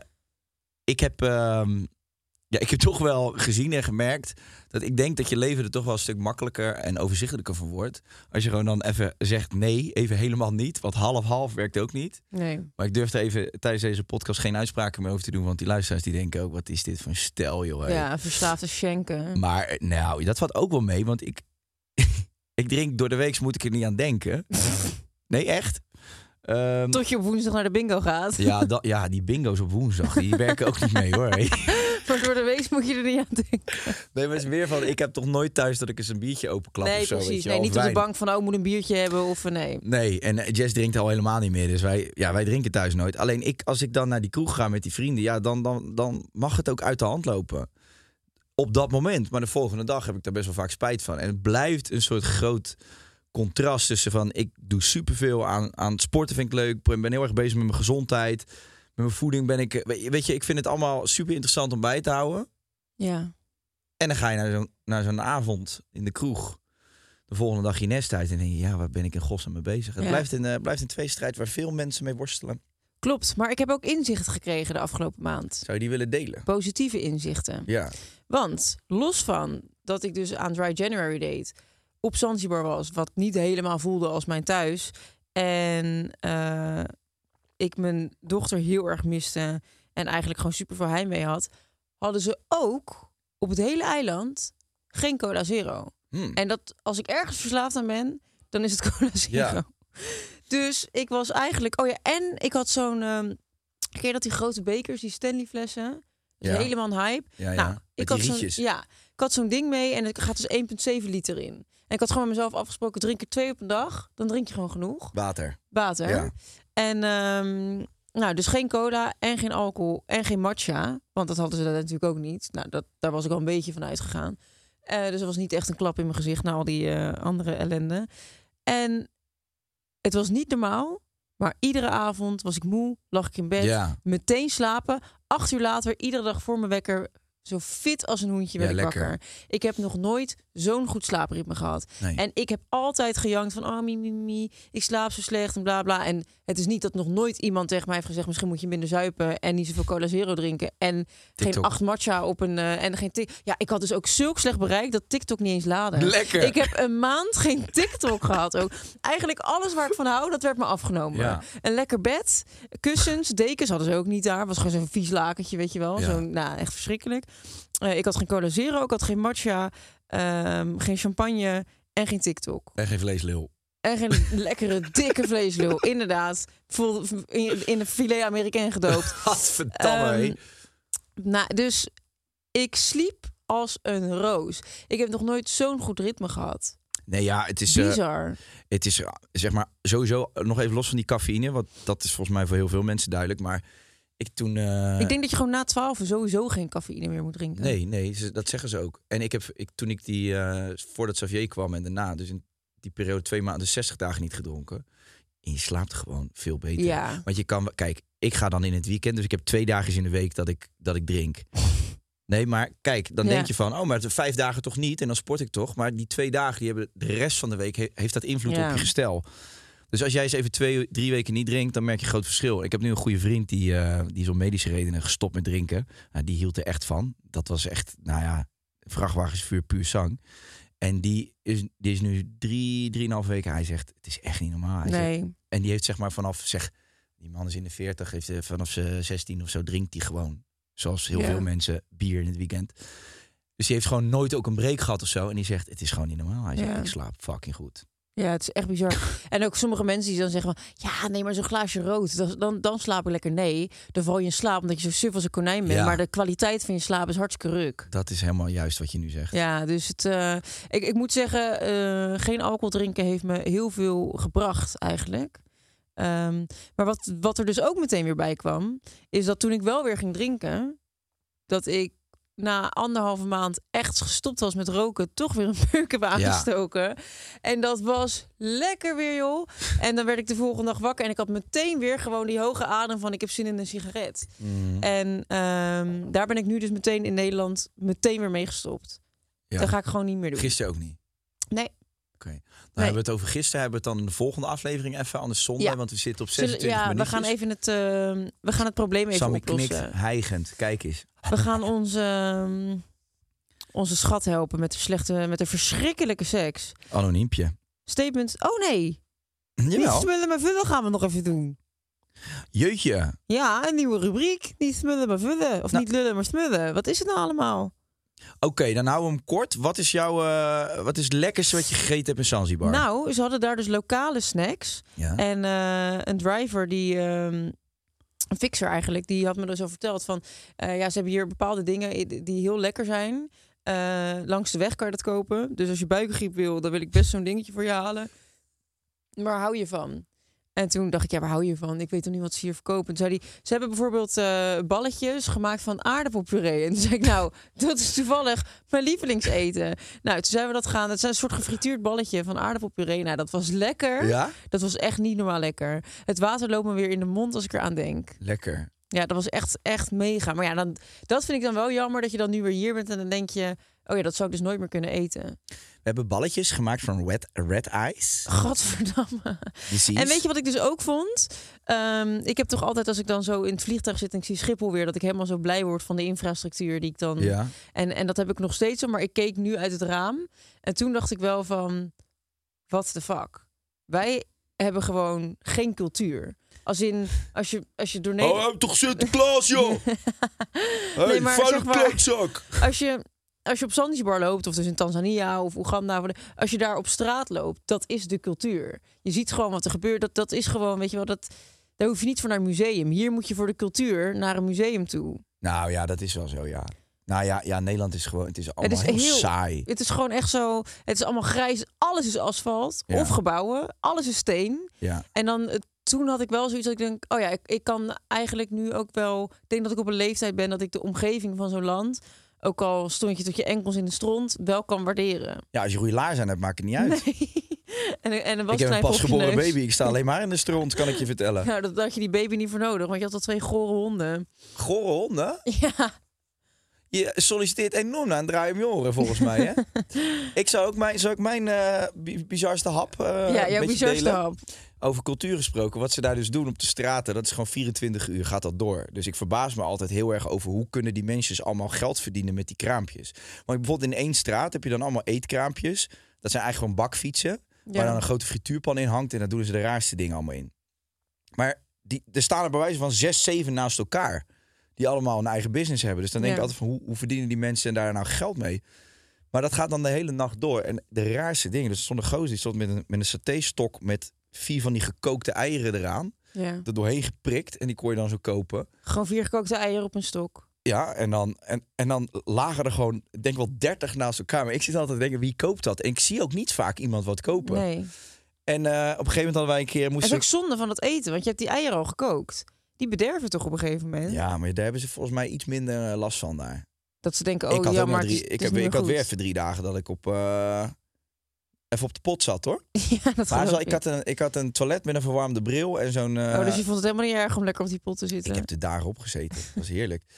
ik heb, ehm, ja, ik heb toch wel gezien en gemerkt dat ik denk dat je leven er toch wel een stuk makkelijker en overzichtelijker van wordt. Als je gewoon dan even zegt nee, even helemaal niet. Want half-half werkt ook niet. Nee. Maar ik durf er even tijdens deze podcast geen uitspraken meer over te doen. Want die luisteraars die denken ook, wat is dit voor een stel, joh. hè? Ja, verslaafde schenken. Maar nou, dat valt ook wel mee, want ik, ik drink door de week, moet ik er niet aan denken. nee, echt. Ehm, Tot je op woensdag naar de bingo gaat. ja, dat, ja, die bingo's op woensdag, die werken ook niet mee hoor. Maar door de week moet je er niet aan denken. Nee, maar het is meer van, ik heb toch nooit thuis dat ik eens een biertje openklap nee, of zo. weet precies. je Nee, wel, niet op de bank van, oh, moet een biertje hebben of eh, nee. Nee, en eh, Jess drinkt al helemaal niet meer. Dus wij, ja, wij drinken thuis nooit. Alleen ik, als ik dan naar die kroeg ga met die vrienden, ja, dan, dan, dan mag het ook uit de hand lopen. Op dat moment. Maar de volgende dag heb ik daar best wel vaak spijt van. En het blijft een soort groot contrast tussen van ik doe superveel aan, aan sporten vind ik leuk. Ik ben heel erg bezig met mijn gezondheid. Met mijn voeding ben ik, eh, weet je, ik vind het allemaal super interessant om bij te houden. Ja. En dan ga je naar zo'n, naar zo'n avond in de kroeg. De volgende dag je nest uit en denk je, ja, waar ben ik in godsnaam mee bezig? Het Ja. blijft, een, eh, blijft een tweestrijd waar veel mensen mee worstelen. Klopt, maar ik heb ook inzicht gekregen de afgelopen maand. Zou je die willen delen? Positieve inzichten. Ja. Want los van dat ik dus aan Dry January deed, op Zanzibar was, wat niet helemaal voelde als mijn thuis. En eh, ik mijn dochter heel erg miste en eigenlijk gewoon super veel heimwee had, hadden ze ook op het hele eiland geen cola zero. Hm. En dat als ik ergens verslaafd aan ben, dan is het cola zero. Ja. Dus ik was eigenlijk, oh ja, en ik had zo'n, ehm ken je dat die grote bekers, die Stanley flessen? Ja. helemaal hype. Ja, ja. Nou, ik had zo'n ja, ik had zo'n ding mee en het gaat dus 1,7 liter in. En ik had gewoon met mezelf afgesproken, drink er twee op een dag, dan drink je gewoon genoeg Water. water. Ja. En ehm, nou, dus geen cola en geen alcohol en geen matcha, want dat hadden ze daar natuurlijk ook niet. Nou, dat, daar was ik al een beetje van uitgegaan. Eh dus er was niet echt een klap in mijn gezicht na al die eh, andere ellende. En het was niet normaal, maar iedere avond was ik moe, lag ik in bed, Ja. meteen slapen. Acht uur later, iedere dag voor mijn wekker, zo fit als een hoentje Ja, werd ik wakker. Ik heb nog nooit zo'n goed slaapritme gehad. Nee. En ik heb altijd gejankt van, oh, mi, mi, mi, ik slaap zo slecht en bla, bla. En het is niet dat nog nooit iemand tegen mij heeft gezegd... misschien moet je minder zuipen en niet zoveel cola zero drinken... en geen acht matcha op een... eh, en geen tik. Ja, ik had dus ook zulk slecht bereik dat TikTok niet eens laden. Lekker. Ik heb een maand geen TikTok gehad ook. Eigenlijk alles waar ik van hou, dat werd me afgenomen. Ja. Een lekker bed, kussens, dekens hadden ze ook niet daar. Was gewoon zo'n vies lakentje, weet je wel. Ja. Zo'n, nou, echt verschrikkelijk. Eh, ik had geen cola zero, ik had geen matcha, ehm, geen champagne en geen TikTok. En geen vleeslul. En geen lekkere, dikke vleeslul. Inderdaad. Vol, in, in een filet Amerikaan gedoopt. Gadverdamme. Ehm, nou, dus ik sliep als een roos. Ik heb nog nooit zo'n goed ritme gehad. Nee, ja, het is, eh, Bizar. het is eh, zeg maar sowieso eh, nog even los van die cafeïne, want dat is volgens mij voor heel veel mensen duidelijk. Maar ik toen. eh, ik denk dat je gewoon na 12 sowieso geen cafeïne meer moet drinken. Nee, nee, ze- dat zeggen ze ook. En ik heb, ik, toen ik die, eh, voordat Xavier kwam en daarna, dus in die periode twee maanden, 60 dagen niet gedronken. En je slaapt gewoon veel beter. Ja. Want je kan, kijk, ik ga dan in het weekend, dus ik heb twee dagen in de week dat ik, dat ik drink. Nee, maar kijk, dan Ja. denk je van, oh, maar de vijf dagen toch niet en dan sport ik toch. Maar die twee dagen, die hebben de rest van de week, he- heeft dat invloed Ja. op je gestel. Dus als jij eens even twee, drie weken niet drinkt, dan merk je groot verschil. Ik heb nu een goede vriend die, eh, die is om medische redenen gestopt met drinken. Nou, die hield er echt van. Dat was echt, nou ja, vrachtwagensvuur puur zang. En die is, die is nu drie, drieënhalf weken. Hij zegt, het is echt niet normaal. Hij zegt, en die heeft zeg maar vanaf, zeg, die man is in de 40, heeft eh, vanaf zijn 16 of zo drinkt hij gewoon. Zoals heel Ja. veel mensen bier in het weekend. Dus die heeft gewoon nooit ook een break gehad of zo. En die zegt, het is gewoon niet normaal. Hij zegt, Ja. ik slaap fucking goed. Ja, het is echt bizar. en ook sommige mensen die dan zeggen van... Ja, neem maar zo'n glaasje rood. Dan, dan, slaap ik lekker. Nee, dan val je in slaap omdat je zo suf als een konijn bent. Ja. Maar de kwaliteit van je slaap is hartstikke ruk. Dat is helemaal juist wat je nu zegt. Ja, dus het, eh, ik, ik moet zeggen, eh, geen alcohol drinken heeft me heel veel gebracht eigenlijk. Ehm, maar wat, wat er dus ook meteen weer bij kwam, is dat toen ik wel weer ging drinken, dat ik na anderhalve maand echt gestopt was met roken, toch weer een peuk heb aangestoken. En dat was lekker weer, joh. En dan werd ik de volgende dag wakker en ik had meteen weer gewoon die hoge adem van ik heb zin in een sigaret. Mhm. En ehm, daar ben ik nu dus meteen in Nederland meteen weer mee gestopt. Ja. Dat ga ik gewoon niet meer doen. Gisteren ook niet. Nee. Oké. Hebben we het over gisteren. Hebben we het dan in de volgende aflevering even anders zondag. Ja. Want we zitten op Zullen- 26 ja, we gaan even het, ehm, we gaan het probleem even Sammy oplossen. knikt, hijgend. Kijk eens. We gaan onze, ehm, onze schat helpen met de slechte, met de verschrikkelijke seks. Anoniempje. Statement. Oh nee. Niet smullen maar vullen gaan we nog even doen. Jeutje. Ja, een nieuwe rubriek. Niet smullen maar vullen. Of Nou. niet lullen maar smullen. Wat is het nou allemaal? Oké, dan houden we hem kort. Wat is jouw, eh, wat is het lekkerste wat je gegeten hebt in Zanzibar? Nou, ze hadden daar dus lokale snacks. Ja. En eh, een driver die. ehm, een fixer eigenlijk, die had me dus al verteld van... eh, ja, ze hebben hier bepaalde dingen die heel lekker zijn. Langs de weg kan je dat kopen. Dus als je buikgriep wil, dan wil ik best zo'n dingetje voor je halen. Waar hou je van? En toen dacht ik, ja, waar hou je van? Ik weet toch niet wat ze hier verkopen. Toen zei hij, ze hebben bijvoorbeeld eh, balletjes gemaakt van aardappelpuree. En toen zei ik, nou, dat is toevallig mijn lievelingseten. Nou, toen zijn we dat gaan. Het is een soort gefrituurd balletje van aardappelpuree. Nou, dat was lekker. Ja? Dat was echt niet normaal lekker. Het water loopt me weer in de mond als ik eraan denk. Lekker. Ja, dat was echt, echt mega. Maar ja, dan, dat vind ik dan wel jammer dat je dan nu weer hier bent en dan denk je... Oh ja, dat zou ik dus nooit meer kunnen eten. We hebben balletjes gemaakt van red, red ice. Gadverdamme. Precies. En weet je wat ik dus ook vond? Ehm, ik heb toch altijd als ik dan zo in het vliegtuig zit en ik zie Schiphol weer... dat ik helemaal zo blij word van de infrastructuur die ik dan... Ja. En, en dat heb ik nog steeds zo, maar ik keek nu uit het raam. En toen dacht ik wel van, what the fuck? Wij hebben gewoon geen cultuur. Als in, als je, als je door Oh, Nederland... toch Sinterklaas, joh! hey, Nee, maar vuile zeg maar- klootzak! Als je, als je op Zanzibar loopt, of dus in Tanzania of Oeganda... als je daar op straat loopt, dat is de cultuur. Je ziet gewoon wat er gebeurt. Dat, dat is gewoon, weet je wel, dat, daar hoef je niet voor naar een museum. Hier moet je voor de cultuur naar een museum toe. Nou ja, dat is wel zo, ja. Nou ja, ja Nederland is gewoon... Het is allemaal is heel, heel- saai. Het is gewoon echt zo, het is allemaal grijs. Alles is asfalt Ja. of gebouwen. Alles is steen. Ja. En dan toen had ik wel zoiets dat ik denk, oh ja, ik, ik kan eigenlijk nu ook wel. Ik denk dat ik op een leeftijd ben dat ik de omgeving van zo'n land, ook al stond je tot je enkels in de stront, wel kan waarderen. Ja, als je goede laarzen aan hebt, maakt het niet uit. En, en een ik heb een pasgeboren baby. Ik sta alleen maar in de stront, kan ik je vertellen. Nou, dat had je die baby niet voor nodig, want je had al twee gore honden. Gore honden? Ja, Je solliciteert enorm naar een draai om je oren, volgens mij. Hè? ik zou ook mijn, zou ik mijn eh, bi- bizarste hap eh, ja, jouw bizarste delen? hap. Over cultuur gesproken, wat ze daar dus doen op de straten, dat is gewoon 24 uur gaat dat door. Dus ik verbaas me altijd heel erg over hoe kunnen die mensen allemaal geld verdienen met die kraampjes. Want bijvoorbeeld in één straat heb je dan allemaal eetkraampjes. Dat zijn eigenlijk gewoon bakfietsen, waar dan een grote frituurpan in hangt en daar doen ze de raarste dingen allemaal in. Maar die, er staan er bij wijze van zes, zeven naast elkaar. Die allemaal een eigen business hebben. Dus dan denk Ja. ik altijd van hoe, hoe verdienen die mensen daar nou geld mee? Maar dat gaat dan de hele nacht door. En de raarste dingen. Dus er stond een gozer die stond met een, met een saté-stok met vier van die gekookte eieren eraan. Ja. Er doorheen geprikt. En die kon je dan zo kopen. Gewoon vier gekookte eieren op een stok. Ja, en dan, en, en dan lagen er gewoon, ik denk wel 30 naast elkaar. Maar ik zit altijd te denken, wie koopt dat? En ik zie ook niet vaak iemand wat kopen. Nee. En eh, op een gegeven moment hadden wij een keer... Het is Moesten ook zonde van het eten, want je hebt die eieren al gekookt. Die bederven toch op een gegeven moment? Ja, maar daar hebben ze volgens mij iets minder eh, last van daar. Dat ze denken, oh ik had, ja, maar het drie, is, ik, heb, ik had weer even drie dagen dat ik op, eh, even op de pot zat, hoor. Ja, dat Maar zo, ik. ik, had een, ik had een toilet met een verwarmde bril en zo'n... eh, oh, dus je vond het helemaal niet erg om lekker op die pot te ik zitten? heb er dagen op gezeten. Dat was heerlijk.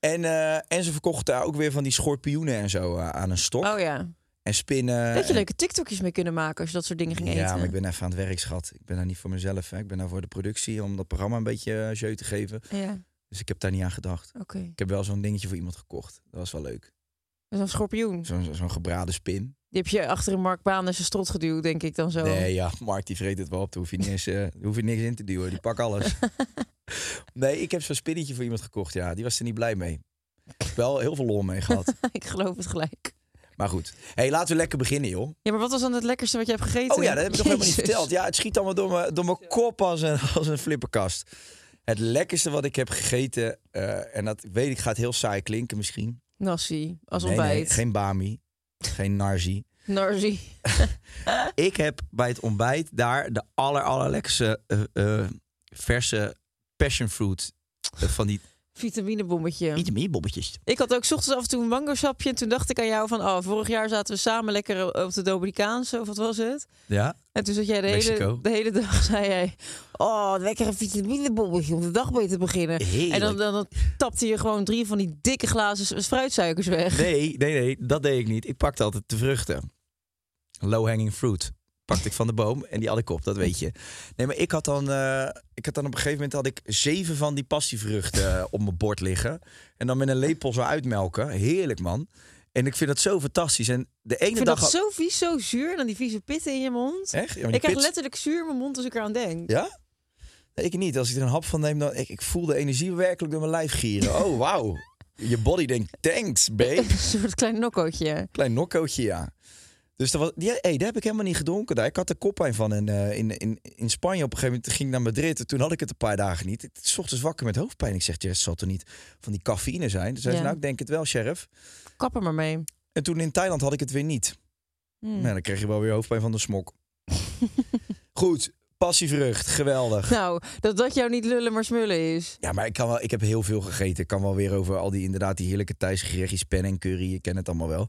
En, eh, en ze verkochten daar ook weer van die schorpioenen en zo eh, aan een stok. Oh ja. En spinnen. Dat je en- leuke TikTokjes mee kunnen maken als je dat soort dingen ging eten. Ja, maar ik ben even aan het werk, schat. Ik ben daar niet voor mezelf. Hè. Ik ben daar voor de productie, om dat programma een beetje jeu te geven. Ja, Dus ik heb daar niet aan gedacht. oké. Ik heb wel zo'n dingetje voor iemand gekocht. Dat was wel leuk. Zo'n schorpioen. Zo'n zo'n gebraden spin. Die heb je achter een Mark Baan en zijn strot geduwd, denk ik dan zo. Nee, ja, Mark die vreet het wel op. Daar hoef je, niet eens, eh, hoef je niks in te duwen. Die pak alles. nee, ik heb zo'n spinnetje voor iemand gekocht. Ja, die was er niet blij mee. Wel heel veel lol mee gehad. ik geloof het gelijk. Maar goed. hey, laten we lekker beginnen, joh. Ja, maar wat was dan het lekkerste wat je hebt gegeten? Oh ja, dat heb ik nog helemaal niet verteld. Ja, het schiet allemaal door mijn, door mijn kop als een, als een flipperkast. Het lekkerste wat ik heb gegeten, eh, en dat weet ik gaat heel saai klinken misschien. Nasi, als Nee, ontbijt. nee, geen bami, geen narzi. Ik heb bij het ontbijt daar de aller, allerlekkerste eh, eh, verse passion fruit eh, van die Vitaminebommetje. vitaminebobbetjes. Ik had ook 's ochtends af en toe een mango sapje. En toen dacht ik aan jou van, oh, vorig jaar zaten we samen lekker op de Dominicaanse, of wat was het? Ja? En toen zat jij de hele, de hele dag, zei jij, oh, lekkere vitaminebommetje om de dag mee te beginnen. Heerlijk. En dan, dan, dan tapte je gewoon drie van die dikke glazen fruitsuikers weg. Nee, nee, nee, dat deed ik niet. Ik pakte altijd de vruchten. Low hanging fruit. Pakte ik van de boom en die had ik op, dat weet je. Nee, maar ik had dan, eh, ik had dan op een gegeven moment had ik zeven van die passievruchten eh, op mijn bord liggen. En dan met een lepel zo uitmelken. Heerlijk, man. En ik vind dat zo fantastisch. En de ene Ik vind dag... dat zo vies, zo zuur. En dan die vieze pitten in je mond. Echt? Ja, ik krijg letterlijk zuur in mijn mond als ik eraan denk. Ja? Nee, ik niet. Als ik er een hap van neem, dan... Ik, ik voel de energie werkelijk door mijn lijf gieren. Oh, wauw. Je body denkt, thanks, babe. Een soort klein nokkootje. Klein nokkootje, ja. Dus dat was, ja, hey, daar heb ik helemaal niet gedronken. Daar. Ik had er koppijn van in, eh, in, in, in Spanje. Op een gegeven moment ging ik naar Madrid. En toen had ik het een paar dagen niet. Ik s ochtends wakker met hoofdpijn. Ik zeg, het zal toch niet van die cafeïne zijn? Dus hij zei, nou, ik denk het wel, sheriff. Kap er maar mee. En toen in Thailand had ik het weer niet. Hmm. Nou, dan kreeg je wel weer hoofdpijn van de smok. Goed, passievrucht, geweldig. Nou, dat dat jou niet lullen maar smullen is. Ja, maar ik, kan wel, ik heb heel veel gegeten. Ik kan wel weer over al die inderdaad die heerlijke Thaise gerechtjes, pen en curry. Je kent het allemaal wel.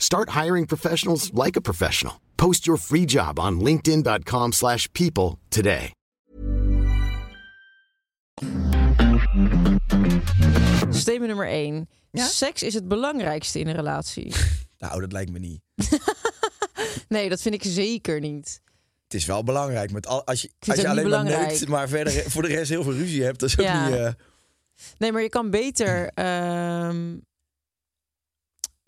Start hiring professionals like a professional. Post your free job on linkedin.com/people slash people today. Statement nummer 1. Ja? Seks is het belangrijkste in een relatie. Nou, dat lijkt me niet. Nee, dat vind ik zeker niet. Het is wel belangrijk. Met al, als je, als je alleen maar neukt, maar verder voor de rest heel veel ruzie hebt, dat is ook Ja. niet... eh, Nee, maar je kan beter ehm,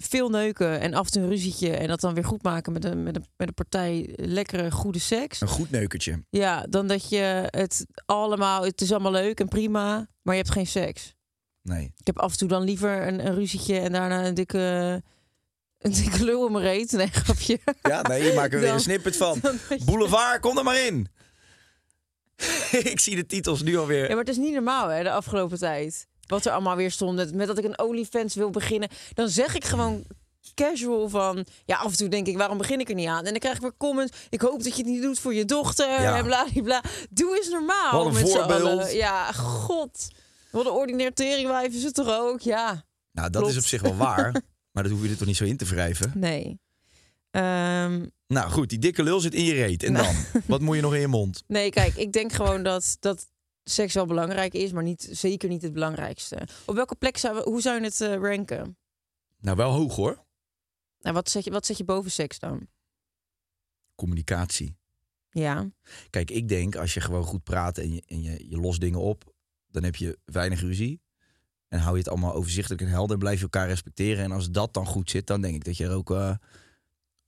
veel neuken en af en toe een ruzietje en dat dan weer goed maken met een, met een, met een partij lekkere, goede seks. een goed neukertje. Ja, dan dat je het allemaal, het is allemaal leuk en prima, maar je hebt geen seks. Nee. Ik heb af en toe dan liever een, een ruzietje en daarna een dikke, een dikke lul mijn reet. Nee, grapje. Ja, nee, je maakt er weer een snippet van. Boulevard, kom er maar in. ik zie de titels nu alweer. Ja, maar het is niet normaal hè, de afgelopen tijd. Wat er allemaal weer stond. Met, dat ik een OnlyFans wil beginnen. Dan zeg ik gewoon casual van... Ja, af en toe denk ik, waarom begin ik er niet aan? En dan krijg ik weer comments. Ik hoop dat je het niet doet voor je dochter. Ja. En bla, bla, bla. Doe eens normaal Wat een met voorbeeld. Ja, god. Wat een ordinair teringwijf is het toch ook? Ja, Nou, dat Klopt. is op zich wel waar. maar dat hoef je er toch niet zo in te wrijven. nee. Ehm, Nou goed, die dikke lul zit in je reet. En dan? Wat moet je nog in je mond? nee, kijk, ik denk gewoon dat, dat seks wel belangrijk is, maar niet, zeker niet het belangrijkste. Op welke plek zou we, hoe zou je het eh, ranken? Nou, wel hoog hoor. Nou, wat, zet je, wat zet je boven seks dan? Communicatie. Ja, Kijk, ik denk als je gewoon goed praat en je, en je, je lost dingen op, dan heb je weinig ruzie. En hou je het allemaal overzichtelijk en helder, blijf je elkaar respecteren. En als dat dan goed zit, dan denk ik dat je er ook eh,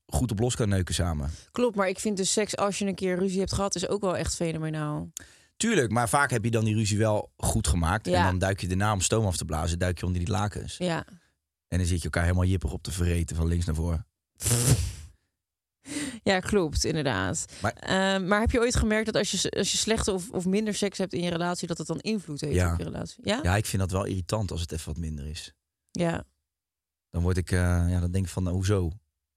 goed op los kan neuken samen. klopt. Maar ik vind dus seks als je een keer ruzie hebt gehad, is ook wel echt fenomenaal. Tuurlijk, maar vaak heb je dan die ruzie wel goed gemaakt. Ja. En dan duik je daarna om stoom af te blazen, duik je onder die lakens. Ja. En dan zit je elkaar helemaal jippig op te verreten van links naar voren. Ja, klopt, inderdaad. Maar- Ehm, maar heb je ooit gemerkt dat als je, als je slechte of, of minder seks hebt in je relatie, dat het dan invloed heeft Ja. op je relatie? Ja? Ja, ik vind dat wel irritant als het even wat minder is. Ja. Dan word ik, eh, ja, dan denk ik van, nou, hoezo?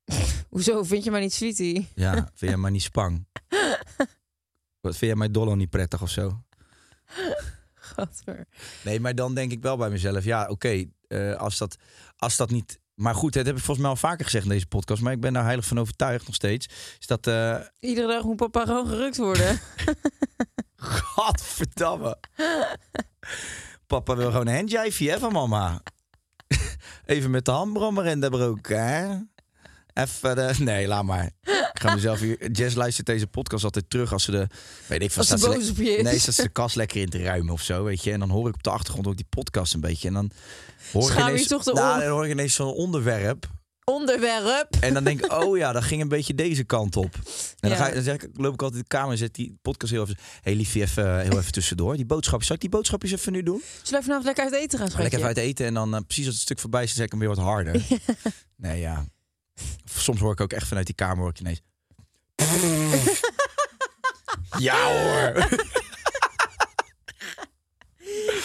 Hoezo? Vind je mij niet sweetie? Ja, vind jij mij niet spang? Wat vind jij mij dollar niet prettig of zo? Gadver. Nee, maar dan denk ik wel bij mezelf, ja, oké, eh, als, dat, als dat niet... Maar goed, dat heb ik volgens mij al vaker gezegd in deze podcast, maar ik ben daar heilig van overtuigd nog steeds. Is dat, eh Iedere dag moet papa gewoon gerukt worden. godverdamme. Papa wil gewoon een handjijfje hè, van mama. Even met de handbrommer in de broek, hè? Even de... Nee, laat maar. Ik ga mezelf hier... Jess luistert deze podcast altijd terug als ze de... Weet ik, van, Als ze boos op je is. Nee, staat ze de kast lekker in te ruimen of zo, weet je. En dan hoor ik op de achtergrond ook die podcast een beetje. En dan hoor ik ineens... toch de nou, dan hoor ik ineens zo'n onderwerp. Onderwerp. En dan denk ik, oh ja, dat ging een beetje deze kant op. En dan, ga ik, dan zeg ik, loop ik altijd in de kamer en zet die podcast heel even... hey, liefje, even, heel even tussendoor. Die boodschapjes, zal ik die boodschapjes even nu doen? Zullen we vanavond lekker uit eten gaan, lekker even uit eten en dan eh, precies als het stuk voorbij is, zeg ik hem weer wat harder. Nee, ja. Of Soms hoor ik ook echt vanuit die kamer hoor ik ineens... ja hoor.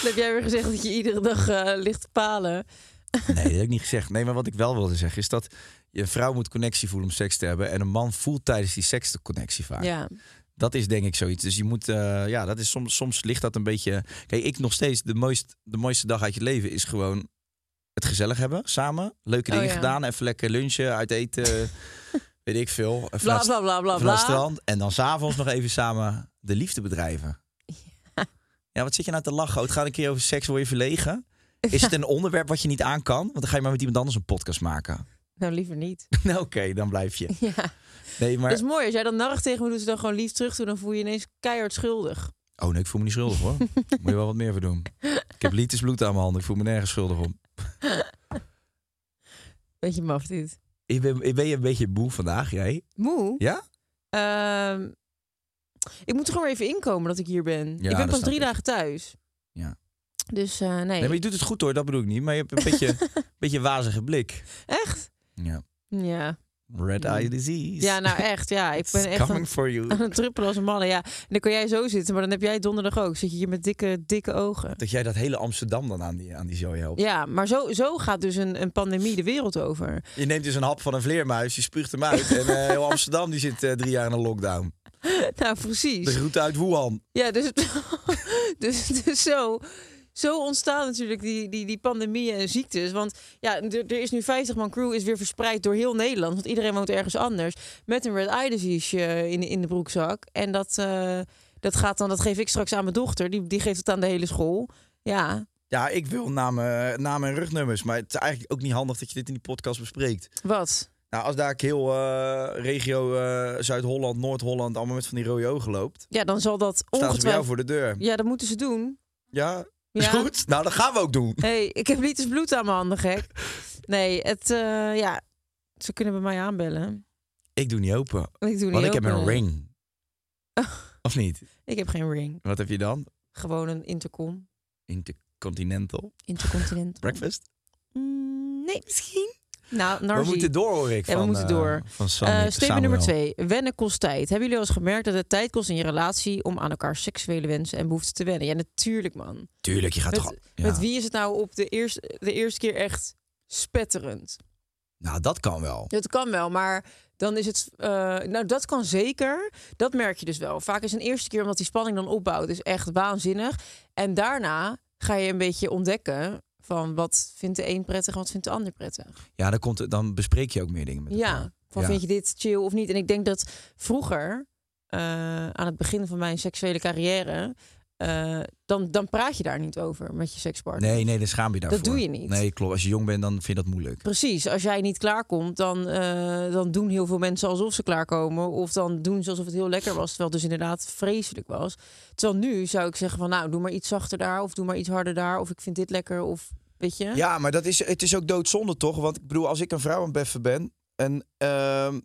Dan heb jij weer gezegd dat je iedere dag eh, ligt te palen. Nee, dat heb ik niet gezegd. Nee, maar wat ik wel wilde zeggen is dat je een vrouw moet connectie voelen om seks te hebben. En een man voelt tijdens die seks de connectie vaak. Ja. Dat is denk ik zoiets. Dus je moet, eh, ja, dat is soms, soms ligt dat een beetje. Kijk, ik nog steeds de, mooist, de mooiste dag uit je leven is gewoon het gezellig hebben samen. Leuke Oh, dingen ja. gedaan. Even lekker lunchen, uit eten. weet ik veel. Bla, bla, bla, bla, bla. strand. En dan s'avonds nog even samen de liefde bedrijven. Ja. wat zit je nou te lachen? Het gaat een keer over seks, word je verlegen? Is het een onderwerp wat je niet aan kan? Want dan ga je maar met iemand anders een podcast maken. Nou, liever niet. nou, oké, dan blijf je. Ja. Nee, maar... Dat is mooi. Als jij dan narrig tegen me doet, ze dan gewoon lief terug doen, dan voel je je ineens keihard schuldig. Oh nee, ik voel me niet schuldig hoor. Moet je wel wat meer voor doen. Ik heb liters bloed aan mijn handen. Ik voel me nergens schuldig om. Beetje maf dit. Ik ben, ik ben je een beetje moe vandaag, jij? Moe? Ja? Ehm, ik moet er gewoon even inkomen dat ik hier ben. Ik ben pas snap drie ik. dagen thuis. Ja. Dus eh, nee. Nee, maar je doet het goed hoor, dat bedoel ik niet. Maar je hebt een beetje, beetje wazige blik. Echt? Ja. Ja. Red eye disease. Ja, nou echt. Ja, ik ben echt aan, coming for you. aan het druppelen als een malle. Ja, en dan kan jij zo zitten, maar dan heb jij donderdag ook. Zit je hier met dikke, dikke ogen. Dat jij dat hele Amsterdam dan aan die, aan die zooi helpt. Ja, maar zo, zo gaat dus een, een pandemie de wereld over. Je neemt dus een hap van een vleermuis, je spuugt hem uit. en eh, heel Amsterdam die zit eh, drie jaar in een lockdown. Nou, precies. De route uit Wuhan. Ja, dus, dus, dus zo, zo ontstaan natuurlijk die, die, die pandemieën en ziektes. Want ja, er, is nu 50 man crew is weer verspreid door heel Nederland. Want iedereen woont ergens anders. Met een red eye disease eh, in, in de broekzak. En dat, eh, dat gaat dan, dat geef ik straks aan mijn dochter. Die, die geeft het aan de hele school. Ja, Ja, ik wil namen, namen en rugnummers. Maar het is eigenlijk ook niet handig dat je dit in die podcast bespreekt. wat? Nou, als daar ik heel eh, regio Zuid-Holland, Noord-Holland... allemaal met van die rode ogen loopt... Ja, dan zal dat staan ze bij jou ongetwijfeld... voor de deur. Ja, dat moeten ze doen. Ja, is Ja. goed. Nou, dat gaan we ook doen. hey, ik heb liters bloed aan mijn handen, gek. Nee, het, eh, ja, ze kunnen bij mij aanbellen. Ik doe niet open. Ik doe niet Want ik heb open. een ring. Of niet? Ik heb geen ring. Wat heb je dan? Gewoon een intercom. Intercontinental. Intercontinental. Breakfast? Mm, nee, misschien. Nou, We moeten door, hoor ik. Ja, we van, moeten eh, door. van Eh, nummer twee. Wennen kost tijd. Hebben jullie al eens gemerkt dat het tijd kost in je relatie om aan elkaar seksuele wensen en behoeften te wennen? Ja, natuurlijk, man. Tuurlijk, je gaat Met, toch... Ja. met wie is het nou op de eerste, de eerste keer echt spetterend? Nou, dat kan wel. Dat kan wel, maar dan is het. eh, nou, dat kan zeker. Dat merk je dus wel. Vaak is een eerste keer omdat die spanning dan opbouwt, is echt waanzinnig. En daarna ga je een beetje ontdekken van wat vindt de een prettig wat vindt de ander prettig. Ja, dan, komt, dan bespreek je ook meer dingen met elkaar. Ja, van Ja. vind je dit chill of niet? En ik denk dat vroeger, eh, aan het begin van mijn seksuele carrière, eh, dan, dan praat je daar niet over met je sekspartner. Nee, nee, dan schaam je daarvoor. Dat doe je niet. Nee, klopt. Als je jong bent, dan vind je dat moeilijk. Precies, als jij niet klaarkomt, dan, eh, dan doen heel veel mensen alsof ze klaarkomen. Of dan doen ze alsof het heel lekker was, terwijl het dus inderdaad vreselijk was. Terwijl nu zou ik zeggen van, nou, doe maar iets zachter daar. Of doe maar iets harder daar. Of ik vind dit lekker. Of weet je? Ja, maar dat is, het is ook doodzonde, toch? Want ik bedoel, als ik een vrouw aan het beffen ben en ehm,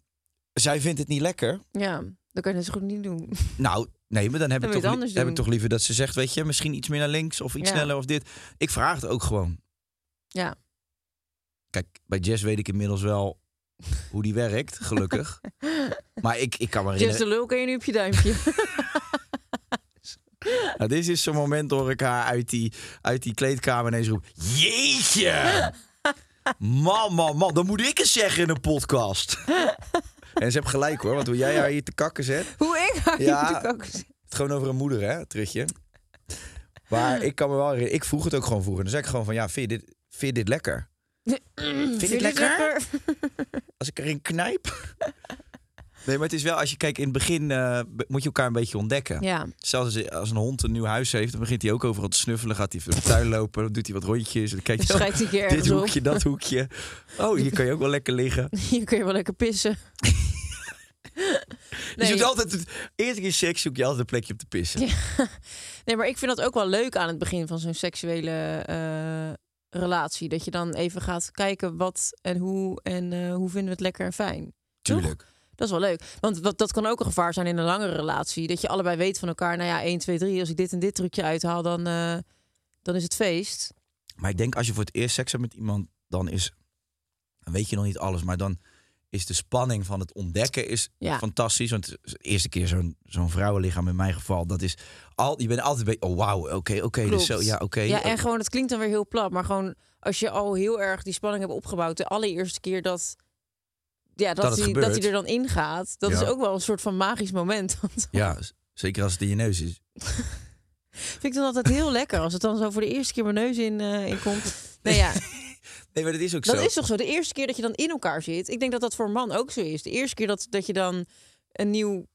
zij vindt het niet lekker. Ja, dan kan je het zo goed niet doen. Nou, nee, maar dan heb, Dan ik, toch, heb ik toch liever dat ze zegt, weet je, misschien iets meer naar links of iets Ja. sneller of dit. Ik vraag het ook gewoon. Ja. Kijk, bij Jess weet ik inmiddels wel hoe die werkt, gelukkig. maar ik, ik kan me de herinneren... lul kan je nu op je duimpje. Nou, dit is zo'n moment hoor ik haar uit die, uit die kleedkamer ineens roep. Jeetje! Man, man, man. Dan moet ik eens zeggen in een podcast. En ze heeft gelijk hoor, want hoe jij haar hier te kakken zet... Hoe ik haar Ja. ja. ook Het gewoon over een moeder, hè, Trutje. Maar ik kan me wel herinneren, ik vroeg het ook gewoon vroeger. Dan zei ik gewoon van, ja, vind je dit, vind je dit lekker? Vind je het lekker? Als ik erin knijp? Nee, maar het is wel, als je kijkt in het begin, eh, moet je elkaar een beetje ontdekken. Ja. Zelfs als, als een hond een nieuw huis heeft, dan begint hij ook overal te snuffelen. Gaat hij de tuin lopen, dan doet hij wat rondjes. En dan kijkt hij, keer oh, dit op. hoekje, dat hoekje. Oh, hier kan je ook wel lekker liggen. Hier kun je wel lekker pissen. Je zoekt altijd, het, eerst keer seks zoek je altijd een plekje op te pissen. Nee, maar ik vind dat ook wel leuk aan het begin van zo'n seksuele eh, relatie. Dat je dan even gaat kijken wat en hoe en eh, hoe vinden we het lekker en fijn. Tuurlijk. Dat is wel leuk. Want wat, dat kan ook een gevaar zijn in een langere relatie. Dat je allebei weet van elkaar, nou ja, 1, 2, 3. Als ik dit en dit trucje uithaal, dan, eh, dan is het feest. Maar ik denk als je voor het eerst seks hebt met iemand, dan is, dan weet je nog niet alles, maar dan is de spanning van het ontdekken is Ja. fantastisch. Want de eerste keer zo'n zo'n vrouwenlichaam in mijn geval, dat is al, je bent altijd bij, oh wauw, oké, oké, dus zo, ja, oké. Ja, en gewoon, het klinkt dan weer heel plat. Maar gewoon, als je al heel erg die spanning hebt opgebouwd... de allereerste keer dat, ja, dat, Dat er dan ingaat... dat Ja. is ook wel een soort van magisch moment. Ja, zeker als het in je neus is. vind ik dan altijd heel lekker... als het dan zo voor de eerste keer mijn neus in, eh, in komt. Nee, ja, Nee, maar dat is ook dat zo. is toch zo. De eerste keer dat je dan in elkaar zit... ik denk dat dat voor een man ook zo is. De eerste keer dat, dat je dan een nieuw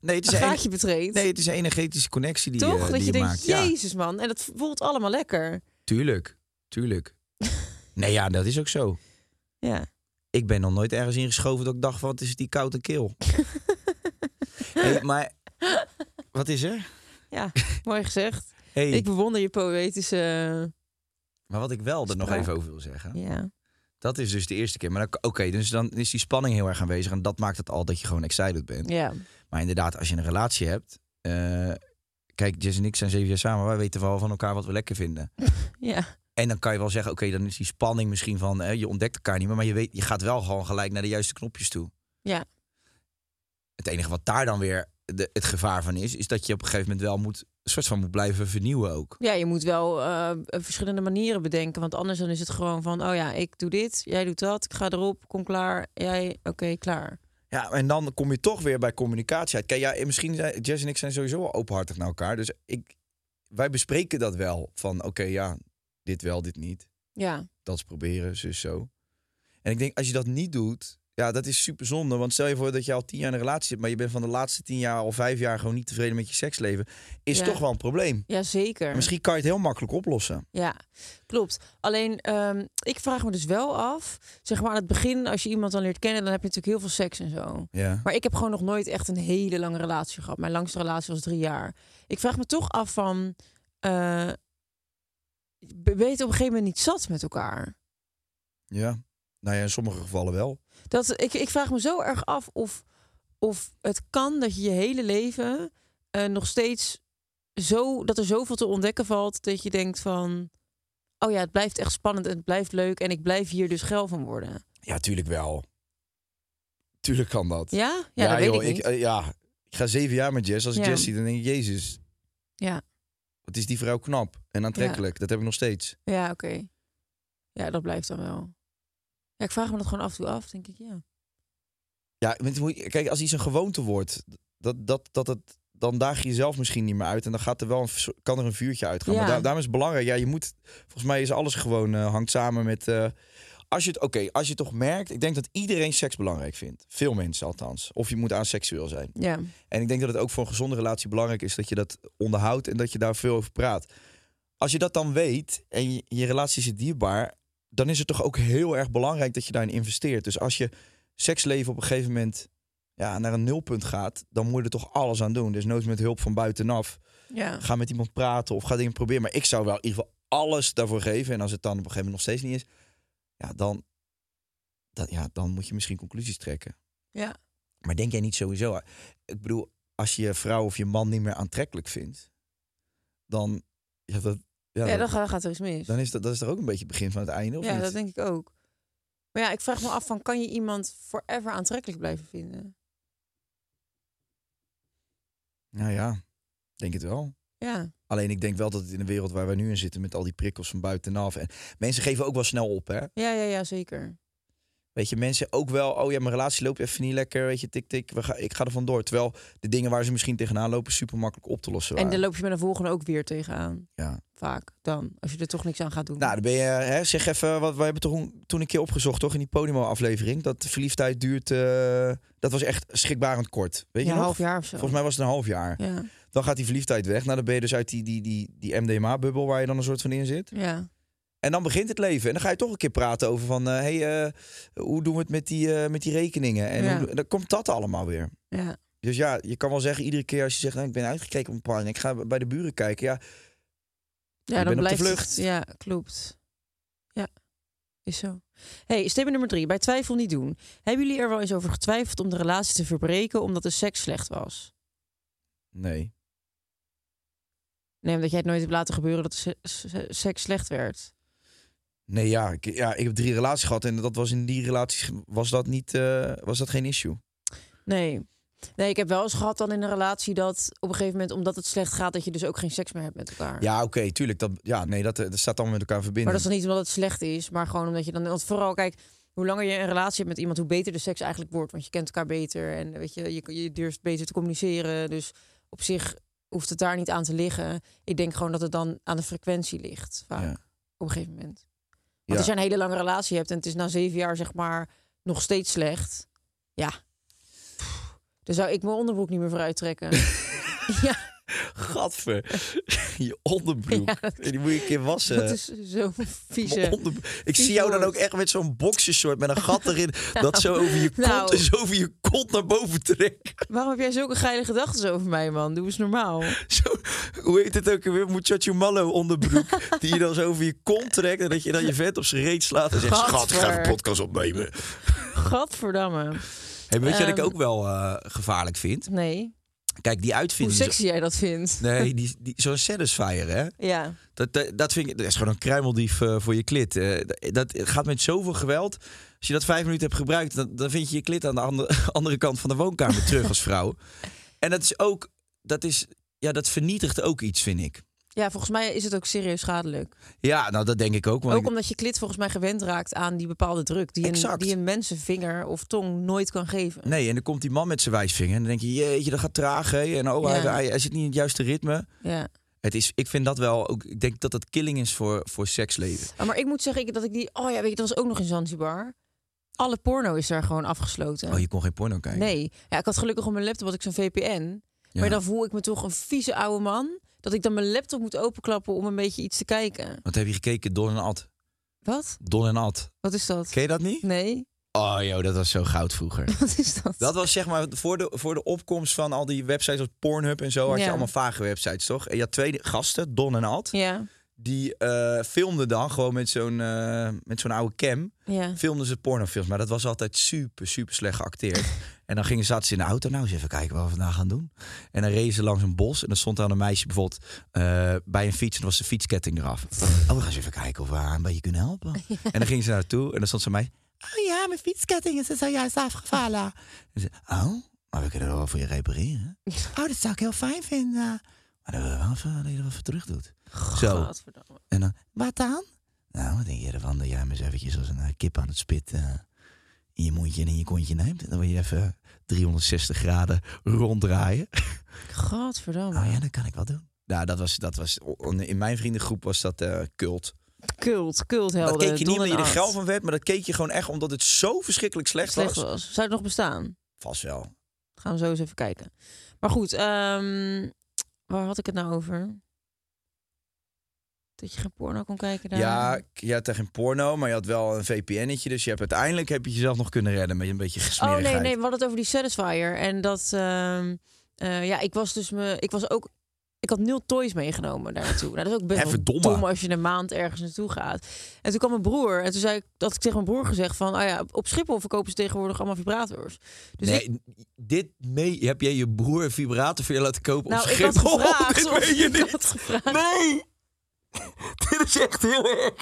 nee, het is een, gaatje betreedt. nee, het is een energetische connectie die, toch? je, dat je je, denkt, maakt. Ja, jezus man. En dat voelt allemaal lekker. tuurlijk, tuurlijk. nee, ja, dat is ook zo. Ja. Ik ben nog nooit ergens ingeschoven dat ik dacht, wat is die koude keel? hey, maar wat is er? Ja, mooi gezegd. Hey, Ik bewonder je poëtische... maar wat ik wel er nog even over wil zeggen. Ja. Dat is dus de eerste keer. Maar oké, dus dan is die spanning heel erg aanwezig. En dat maakt het al dat je gewoon excited bent. Ja. Maar inderdaad, als je een relatie hebt. eh, kijk, Jess en ik zijn zeven jaar samen. Wij weten wel van elkaar wat we lekker vinden. Ja. En dan kan je wel zeggen, oké, dan is die spanning misschien van... eh, je ontdekt elkaar niet meer. Maar je, weet, je gaat wel gewoon gelijk naar de juiste knopjes toe. Ja. Het enige wat daar dan weer de, het gevaar van is... is dat je op een gegeven moment wel moet... een soort van moet blijven vernieuwen ook. Ja, je moet wel eh, verschillende manieren bedenken. Want anders dan is het gewoon van... oh ja, ik doe dit, jij doet dat, ik ga erop, kom klaar. Jij, oké, klaar. Ja, en dan kom je toch weer bij communicatie uit. Kijk, ja, misschien zijn Jess en ik zijn sowieso wel openhartig naar elkaar. Dus ik, wij bespreken dat wel. Van oké, ja, dit wel, dit niet. Ja, Dat is proberen, zus zo. En ik denk, als je dat niet doet, ja, dat is super zonde. Want stel je voor dat je al tien jaar in een relatie zit, maar je bent van de laatste tien jaar al vijf jaar gewoon niet tevreden met je seksleven, is Ja. toch wel een probleem. ja zeker. Misschien kan je het heel makkelijk oplossen. Ja, klopt. Alleen, ehm, ik vraag me dus wel af... zeg maar aan het begin, als je iemand dan leert kennen... dan heb je natuurlijk heel veel seks en zo. Ja. Maar ik heb gewoon nog nooit echt een hele lange relatie gehad. Mijn langste relatie was drie jaar. Ik vraag me toch af van... eh ben je het op een gegeven moment niet zat met elkaar? Ja. Nou ja, in sommige gevallen wel. Dat, ik, ik vraag me zo erg af of, of het kan dat je je hele leven eh, nog steeds zo dat er zoveel te ontdekken valt dat je denkt van oh ja, het blijft echt spannend en het blijft leuk en ik blijf hier dus geil van worden. Ja, tuurlijk wel. Tuurlijk kan dat. Ja, ja, dat weet ik niet. eh, ja, ik ga zeven jaar met Jess. Als ik Ja. Jess zie, dan denk ik, jezus, Ja, wat is die vrouw knap en aantrekkelijk. Dat heb ik nog steeds. ja, oké. Ja, dat blijft dan wel. Ja, ik vraag me dat gewoon af en toe af, denk ik, ja. Ja, kijk, als iets een gewoonte wordt, dat, dat, dat het, dan daag je jezelf misschien niet meer uit. En dan gaat er wel een, kan er een vuurtje uitgaan. Ja. Maar daar, daarom is het belangrijk. Ja, je moet, volgens mij is alles gewoon, eh, hangt samen met... eh, als je het, oké, als je toch merkt, ik denk dat iedereen seks belangrijk vindt. Veel mensen althans. Of je moet aseksueel zijn. Ja, En ik denk dat het ook voor een gezonde relatie belangrijk is dat je dat onderhoudt en dat je daar veel over praat. Als je dat dan weet en je, je relatie is je dierbaar, dan is het toch ook heel erg belangrijk dat je daarin investeert. Dus als je seksleven op een gegeven moment ja, naar een nulpunt gaat, dan moet je er toch alles aan doen. Dus nooit met hulp van buitenaf. ja. Ga met iemand praten of ga dingen proberen. Maar ik zou wel in ieder geval alles daarvoor geven. En als het dan op een gegeven moment nog steeds niet is, ja, dan, dan, ja, dan moet je misschien conclusies trekken. Ja. Maar denk jij niet sowieso? Ik bedoel, als je je vrouw of je man niet meer aantrekkelijk vindt, dan, ja, dat, ja, dan gaat, er iets mis. dan is dat, dat is toch ook een beetje het begin van het einde, of ja, niet? dat denk ik ook. Maar ja, ik vraag me af van, kan je iemand forever aantrekkelijk blijven vinden? Nou ja, denk het wel. Ja, Alleen ik denk wel dat het in de wereld waar we nu in zitten met al die prikkels van buitenaf en mensen geven ook wel snel op, hè? ja, ja, ja zeker. Weet je, mensen ook wel, oh ja, mijn relatie loopt even niet lekker, weet je, tik tik, we ga, ik ga er vandoor. Terwijl de dingen waar ze misschien tegenaan lopen super makkelijk op te lossen En dan loop je met een volgende ook weer tegenaan. Ja. Vaak dan, als je er toch niks aan gaat doen. Nou, dan ben je, hè, zeg even, wat we hebben toch een- toen een keer opgezocht, toch, in die Podimo-aflevering, dat de verliefdheid duurt, eh, dat was echt schrikbarend kort. Weet ja, je een half jaar of zo. Volgens mij was het een half jaar. Ja, Dan gaat die verliefdheid weg. Nou, dan ben je dus uit die, die, die, die MDMA-bubbel waar je dan een soort van in zit. ja, En dan begint het leven. En dan ga je toch een keer praten over van... hé, hey, eh, hoe doen we het met die, eh, met die rekeningen? En Ja. hoe, dan komt dat allemaal weer. ja. Dus ja, je kan wel zeggen iedere keer als je zegt... Nou, ik ben uitgekeken op een partner. Ik ga bij de buren kijken. Ja, Ja, dan blijft vlucht. Het, ja, klopt. Ja, is zo. hey, statement nummer drie. Bij twijfel niet doen. Hebben jullie er wel eens over getwijfeld om de relatie te verbreken omdat de seks slecht was? nee. Nee, omdat jij het nooit hebt laten gebeuren dat de se- se- seks slecht werd. Nee, ja ik, ja, ik heb drie relaties gehad. En dat was in die relaties was dat, niet, eh, was dat geen issue. Nee. Nee, ik heb wel eens gehad dan in een relatie dat op een gegeven moment, omdat het slecht gaat, dat je dus ook geen seks meer hebt met elkaar. Ja, oké, tuurlijk. Dat, ja, nee, dat, eh, dat staat allemaal met elkaar Maar verbinden. dat is dan niet omdat het slecht is, maar gewoon omdat je dan. Want vooral, kijk, hoe langer je een relatie hebt met iemand, hoe beter de seks eigenlijk wordt. Want je kent elkaar beter en weet je, je, je durft beter te communiceren. Dus op zich hoeft het daar niet aan te liggen. Ik denk gewoon dat het dan aan de frequentie ligt, vaak, Ja. op een gegeven moment. Want Ja. als je een hele lange relatie hebt en het is na zeven jaar, zeg maar, nog steeds slecht. Ja. Dan zou ik mijn onderbroek niet meer vooruit trekken. ja, Gadver. je onderbroek. Ja, dat- die moet je een keer wassen. dat is zo vieze. onderbroek. Ik vieze zie jou dan ook echt met zo'n boxershort met een gat erin. dat zo over je kont nou. en zo over je kont naar boven trekken. Waarom heb jij zulke geile gedachten over mij, man? Doe eens normaal. Zo, hoe heet het ook weer? Muchacho Mallo onderbroek. die je dan zo over je kont trekt. En dat je dan je vet op zijn reet slaat. En zegt, schat, ik ga een podcast opnemen. Gadverdamme. Hey, weet je wat ik Ehm. ook wel eh, gevaarlijk vind? Nee. Kijk, die Hoe uitvinding... sexy jij dat vindt. Nee, die, die, zo'n satisfier, hè? Ja. Dat, dat, vind ik, dat is gewoon een kruimeldief eh, voor je klit. Eh, dat, dat gaat met zoveel geweld. Als je dat vijf minuten hebt gebruikt, dan, dan vind je je klit aan de andere, andere kant van de woonkamer terug als vrouw. En dat is ook, dat is, ja, dat vernietigt ook iets, vind ik. Ja, volgens mij is het ook serieus schadelijk. Ja, nou, dat denk ik ook. Want Ook ik- omdat je klit volgens mij gewend raakt aan die bepaalde druk. Die een, die een mensenvinger of tong nooit kan geven. Nee, en dan komt die man met zijn wijsvinger. En dan denk je, jeetje, dat gaat traag. Hè? En oh, Ja. hij, hij, hij zit niet in het juiste ritme. Ja. Het is, ik vind dat wel ook. Ik denk dat dat killing is voor, voor seksleven. Ah, Maar ik moet zeggen ik, dat ik die... Oh ja, weet je, dat was ook nog in Zanzibar. Alle porno is daar gewoon afgesloten. Oh, je kon geen porno kijken. Nee. Ja, ik had gelukkig op mijn laptop had ik zo'n VPN. Maar dan voel ik me toch een vieze oude man. Dat ik dan mijn laptop moet openklappen om een beetje iets te kijken. Wat heb je gekeken? Don en Ad. Wat? Don en Ad. Wat is dat? Ken je dat niet? Nee. Oh joh, dat was zo goud vroeger. Wat is dat? Dat was zeg maar voor de, voor de opkomst van al die websites als Pornhub en zo. Had je allemaal vage websites, toch? En je had twee gasten, Don en Ad. Ja. Die eh, filmden dan gewoon met zo'n eh, met zo'n oude cam. Ja. Filmden ze pornofilms. Maar dat was altijd super, super slecht geacteerd. en dan gingen zaten ze in de auto. Nou, eens even kijken wat we vandaag gaan doen. En dan reden ze langs een bos. En dan stond daar een meisje bijvoorbeeld eh, bij een fiets. En dan was de fietsketting eraf. Oh, we gaan eens even kijken of we haar een beetje kunnen helpen. En dan gingen ze naartoe. En dan stond ze mij. Oh ja, mijn fietsketting is er zojuist afgevallen. En ze, oh, maar we kunnen er wel voor je repareren. Oh, dat zou ik heel fijn vinden. Maar dan willen we wel even dat je er even terug doet. Zo. En dan, wat dan? Nou, wat denk je ervan dat jij hem eens eventjes als een eh, kip aan het spit eh, in je mondje en in je kontje neemt? En dan wil je even 360 graden ronddraaien. Godverdamme. Oh ja, dat kan ik wel doen. Nou, dat was, dat was, in mijn vriendengroep was dat eh cult. Kult, culthelden. Dat keek je niet omdat je er geil van werd, maar dat keek je gewoon echt omdat het zo verschrikkelijk slecht, Slecht was. was. Zou het nog bestaan? Vast wel. Gaan we zo eens even kijken. Maar goed, ehm, waar had ik het nou over? Dat je geen porno kon kijken daar. Ja, je had tegen porno, maar je had wel een VPN'tje. Dus je hebt uiteindelijk heb je jezelf nog kunnen redden met een beetje Oh gesmerigheid. nee, nee, we hadden het over die Satisfier. En dat, ehm, eh, ja, ik was dus me, ik was ook, ik had nul toys meegenomen daar naartoe. Nou, dat is ook best Hè, wel dom als je een maand ergens naartoe gaat. En toen kwam mijn broer en toen zei ik, dat ik tegen mijn broer gezegd van, oh ja, op Schiphol verkopen ze tegenwoordig allemaal vibrators. Dus ik, nee, dit mee, heb jij je broer een vibrator voor je laten kopen nou, op ik had Schiphol? gevraagd. Dit meen je ik niet. had gevraagd. Nee! Dit is echt heel erg.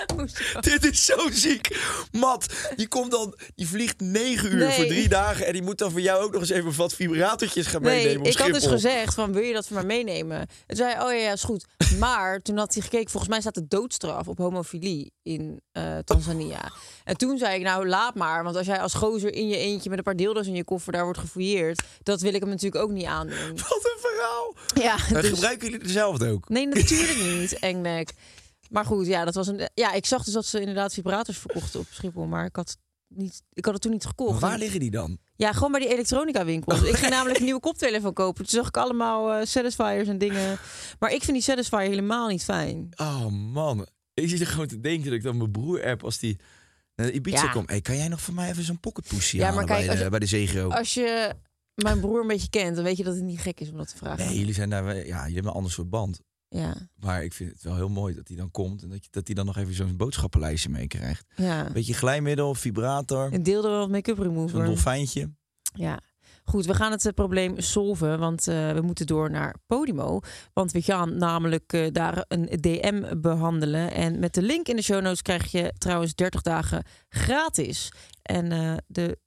Dit is zo ziek. Mat, die komt dan, die vliegt negen uur Nee. voor drie dagen. En die moet dan voor jou ook nog eens even wat vibratortjes gaan Nee, meenemen op ik had dus Schiphol. gezegd van wil je dat voor mij meenemen? En toen zei hij, oh ja, ja, is goed. Maar toen had hij gekeken, volgens mij staat de doodstraf op homofilie in eh, Tanzania. En toen zei ik, nou laat maar, want als jij als gozer in je eentje met een paar dildo's in je koffer daar wordt gefouilleerd, dat wil ik hem natuurlijk ook niet aandoen. Wat een verhaal. Ja, En dus- gebruiken jullie dezelfde ook? Nee, natuurlijk niet, Maar goed, ja, dat was een. Ja, ik zag dus dat ze inderdaad vibrators verkochten op Schiphol, maar ik had niet, ik had het toen niet gekocht. Maar waar liggen die dan? Ja, gewoon bij die elektronica winkels. Ik ging namelijk een nieuwe koptelefoon kopen. Toen zag ik allemaal eh, Satisfiers en dingen. Maar ik vind die Satisfier helemaal niet fijn. Oh man, ik zit er gewoon te denken dat ik dan mijn broer app als die naar Ibiza Ja. komt. Hey, kan jij nog voor mij even zo'n pocketpoesje Ja, maar kijk, bij, als de, je- bij de Zegro? Als je mijn broer een beetje kent, dan weet je dat het niet gek is om dat te vragen. Nee, jullie zijn daar, ja, jullie hebben een ander soort band. Ja, Maar ik vind het wel heel mooi dat hij dan komt en dat, je, dat hij dan nog even zo'n boodschappenlijstje meekrijgt. ja. Beetje glijmiddel, vibrator, Een deel wel make-up remover. dolfijntje. Ja. Goed, we gaan het eh, probleem solven, want eh, we moeten door naar Podimo. Want we gaan namelijk eh, daar een DM behandelen. En met de link in de show notes krijg je trouwens 30 dagen gratis. En de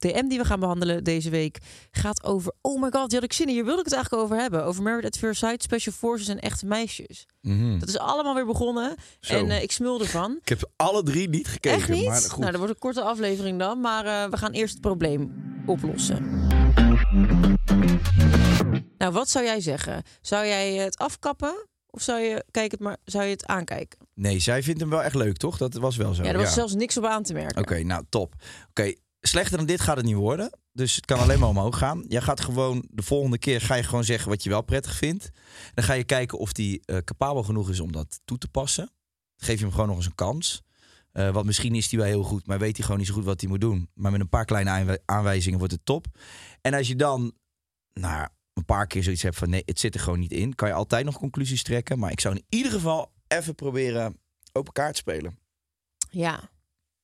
DM die we gaan behandelen deze week gaat over... Oh my god, die had ik zin in. Hier wilde ik het eigenlijk over hebben. Over Married at First Sight, Special Forces en echte meisjes. Mhm. Dat is allemaal weer begonnen. Zo. En eh, ik smul ervan. Ik heb alle drie niet gekeken. Echt niet? Maar goed. Nou, dat wordt een korte aflevering dan. Maar eh, we gaan eerst het probleem oplossen. Nou, wat zou jij zeggen? Zou jij het afkappen? Of zou je, kijk het maar, zou je het aankijken? Nee, zij vindt hem wel echt leuk, toch? Dat was wel zo. ja, er was zelfs niks op aan te merken. Oké, nou top. Oké, slechter dan dit gaat het niet worden. Dus het kan alleen maar omhoog gaan. Jij gaat gewoon de volgende keer ga je gewoon zeggen wat je wel prettig vindt. Dan ga je kijken of die eh, capabel genoeg is om dat toe te passen. Geef je hem gewoon nog eens een kans. Eh, want misschien is hij wel heel goed, maar weet hij gewoon niet zo goed wat hij moet doen. Maar met een paar kleine aanwij- aanwijzingen wordt het top. En als je dan nou, een paar keer zoiets hebt van nee, het zit er gewoon niet in, kan je altijd nog conclusies trekken. Maar ik zou in ieder geval even proberen open kaart spelen Ja.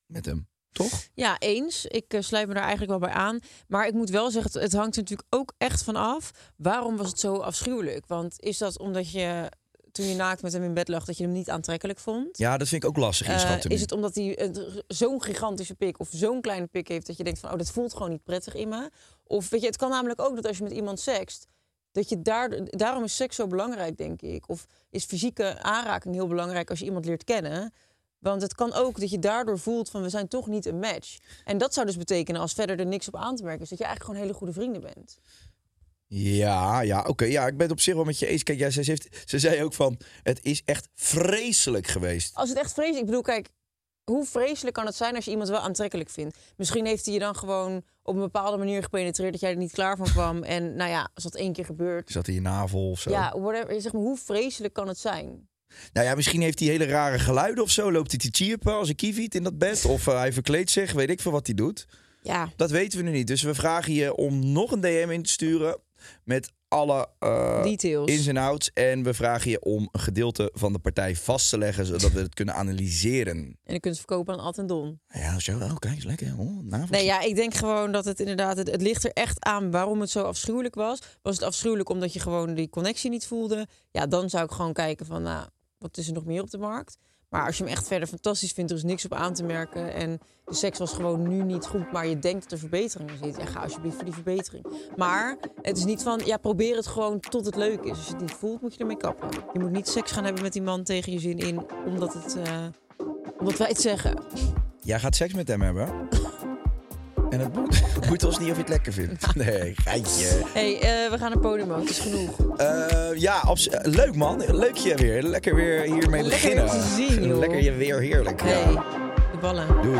met hem. Toch? Ja, eens. Ik eh, sluit me daar eigenlijk wel bij aan. Maar ik moet wel zeggen, het, het hangt er natuurlijk ook echt van af. Waarom was het zo afschuwelijk? Want is dat omdat je toen je naakt met hem in bed lag, dat je hem niet aantrekkelijk vond? Ja, dat vind ik ook lastig Eh, inschatten. is het omdat hij zo'n gigantische pik of zo'n kleine pik heeft dat je denkt van oh, dat voelt gewoon niet prettig in me? Of weet je, het kan namelijk ook dat als je met iemand sext, dat je daar, daarom is seks zo belangrijk, denk ik. Of is fysieke aanraking heel belangrijk als je iemand leert kennen. Want het kan ook dat je daardoor voelt van we zijn toch niet een match. En dat zou dus betekenen als verder er niks op aan te merken is dat je eigenlijk gewoon hele goede vrienden bent. Ja, ja, oké. ja, ik ben het op zich wel met je eens. Kijk, ja, ze, heeft, ze zei ook van, het is echt vreselijk geweest. Als het echt vreselijk... Ik bedoel, kijk, hoe vreselijk kan het zijn als je iemand wel aantrekkelijk vindt? Misschien heeft hij je dan gewoon op een bepaalde manier gepenetreerd... dat jij er niet klaar van kwam. En nou ja, als dat één keer gebeurt... Zat in je navel of zo. Ja, whatever. Zeg maar, hoe vreselijk kan het zijn? Nou ja, misschien heeft hij hele rare geluiden of zo. Loopt hij te chirpen als een kieviet in dat bed. Of eh, hij verkleedt zich, weet ik veel wat hij doet. Ja, Dat weten we nu niet. Dus we vragen je om nog een DM in te sturen met alle eh, Details. ins en outs. En we vragen je om een gedeelte van de partij vast te leggen, zodat we het kunnen analyseren. en je kunt het verkopen aan Ad en Don. Ja, zo. Oh, kijk eens lekker. Oh. Nee, ja, ik denk gewoon dat het inderdaad... Het, het ligt er echt aan waarom het zo afschuwelijk was. Was het afschuwelijk omdat je gewoon die connectie niet voelde? Ja, dan zou ik gewoon kijken van... Nou, wat is er nog meer op de markt? Maar als je hem echt verder fantastisch vindt, er is niks op aan te merken. En de seks was gewoon nu niet goed, maar je denkt dat er verbetering in zit. Ja, ga alsjeblieft voor die verbetering. Maar het is niet van, ja, probeer het gewoon tot het leuk is. Als je het niet voelt, moet je ermee kappen. Je moet niet seks gaan hebben met die man tegen je zin in, omdat het, eh, Omdat wij het zeggen. Jij gaat seks met hem hebben. En het boeit, het boeit ons niet of je het lekker vindt. Nee, geitje. hey, eh, we gaan naar Podimo. Het is genoeg. Eh, ja, abs- eh, leuk man. Leuk je weer. Lekker weer hiermee Lekker beginnen. weer te zien, joh. Lekker je weer heerlijk. Hey, Ja. de ballen. Doei.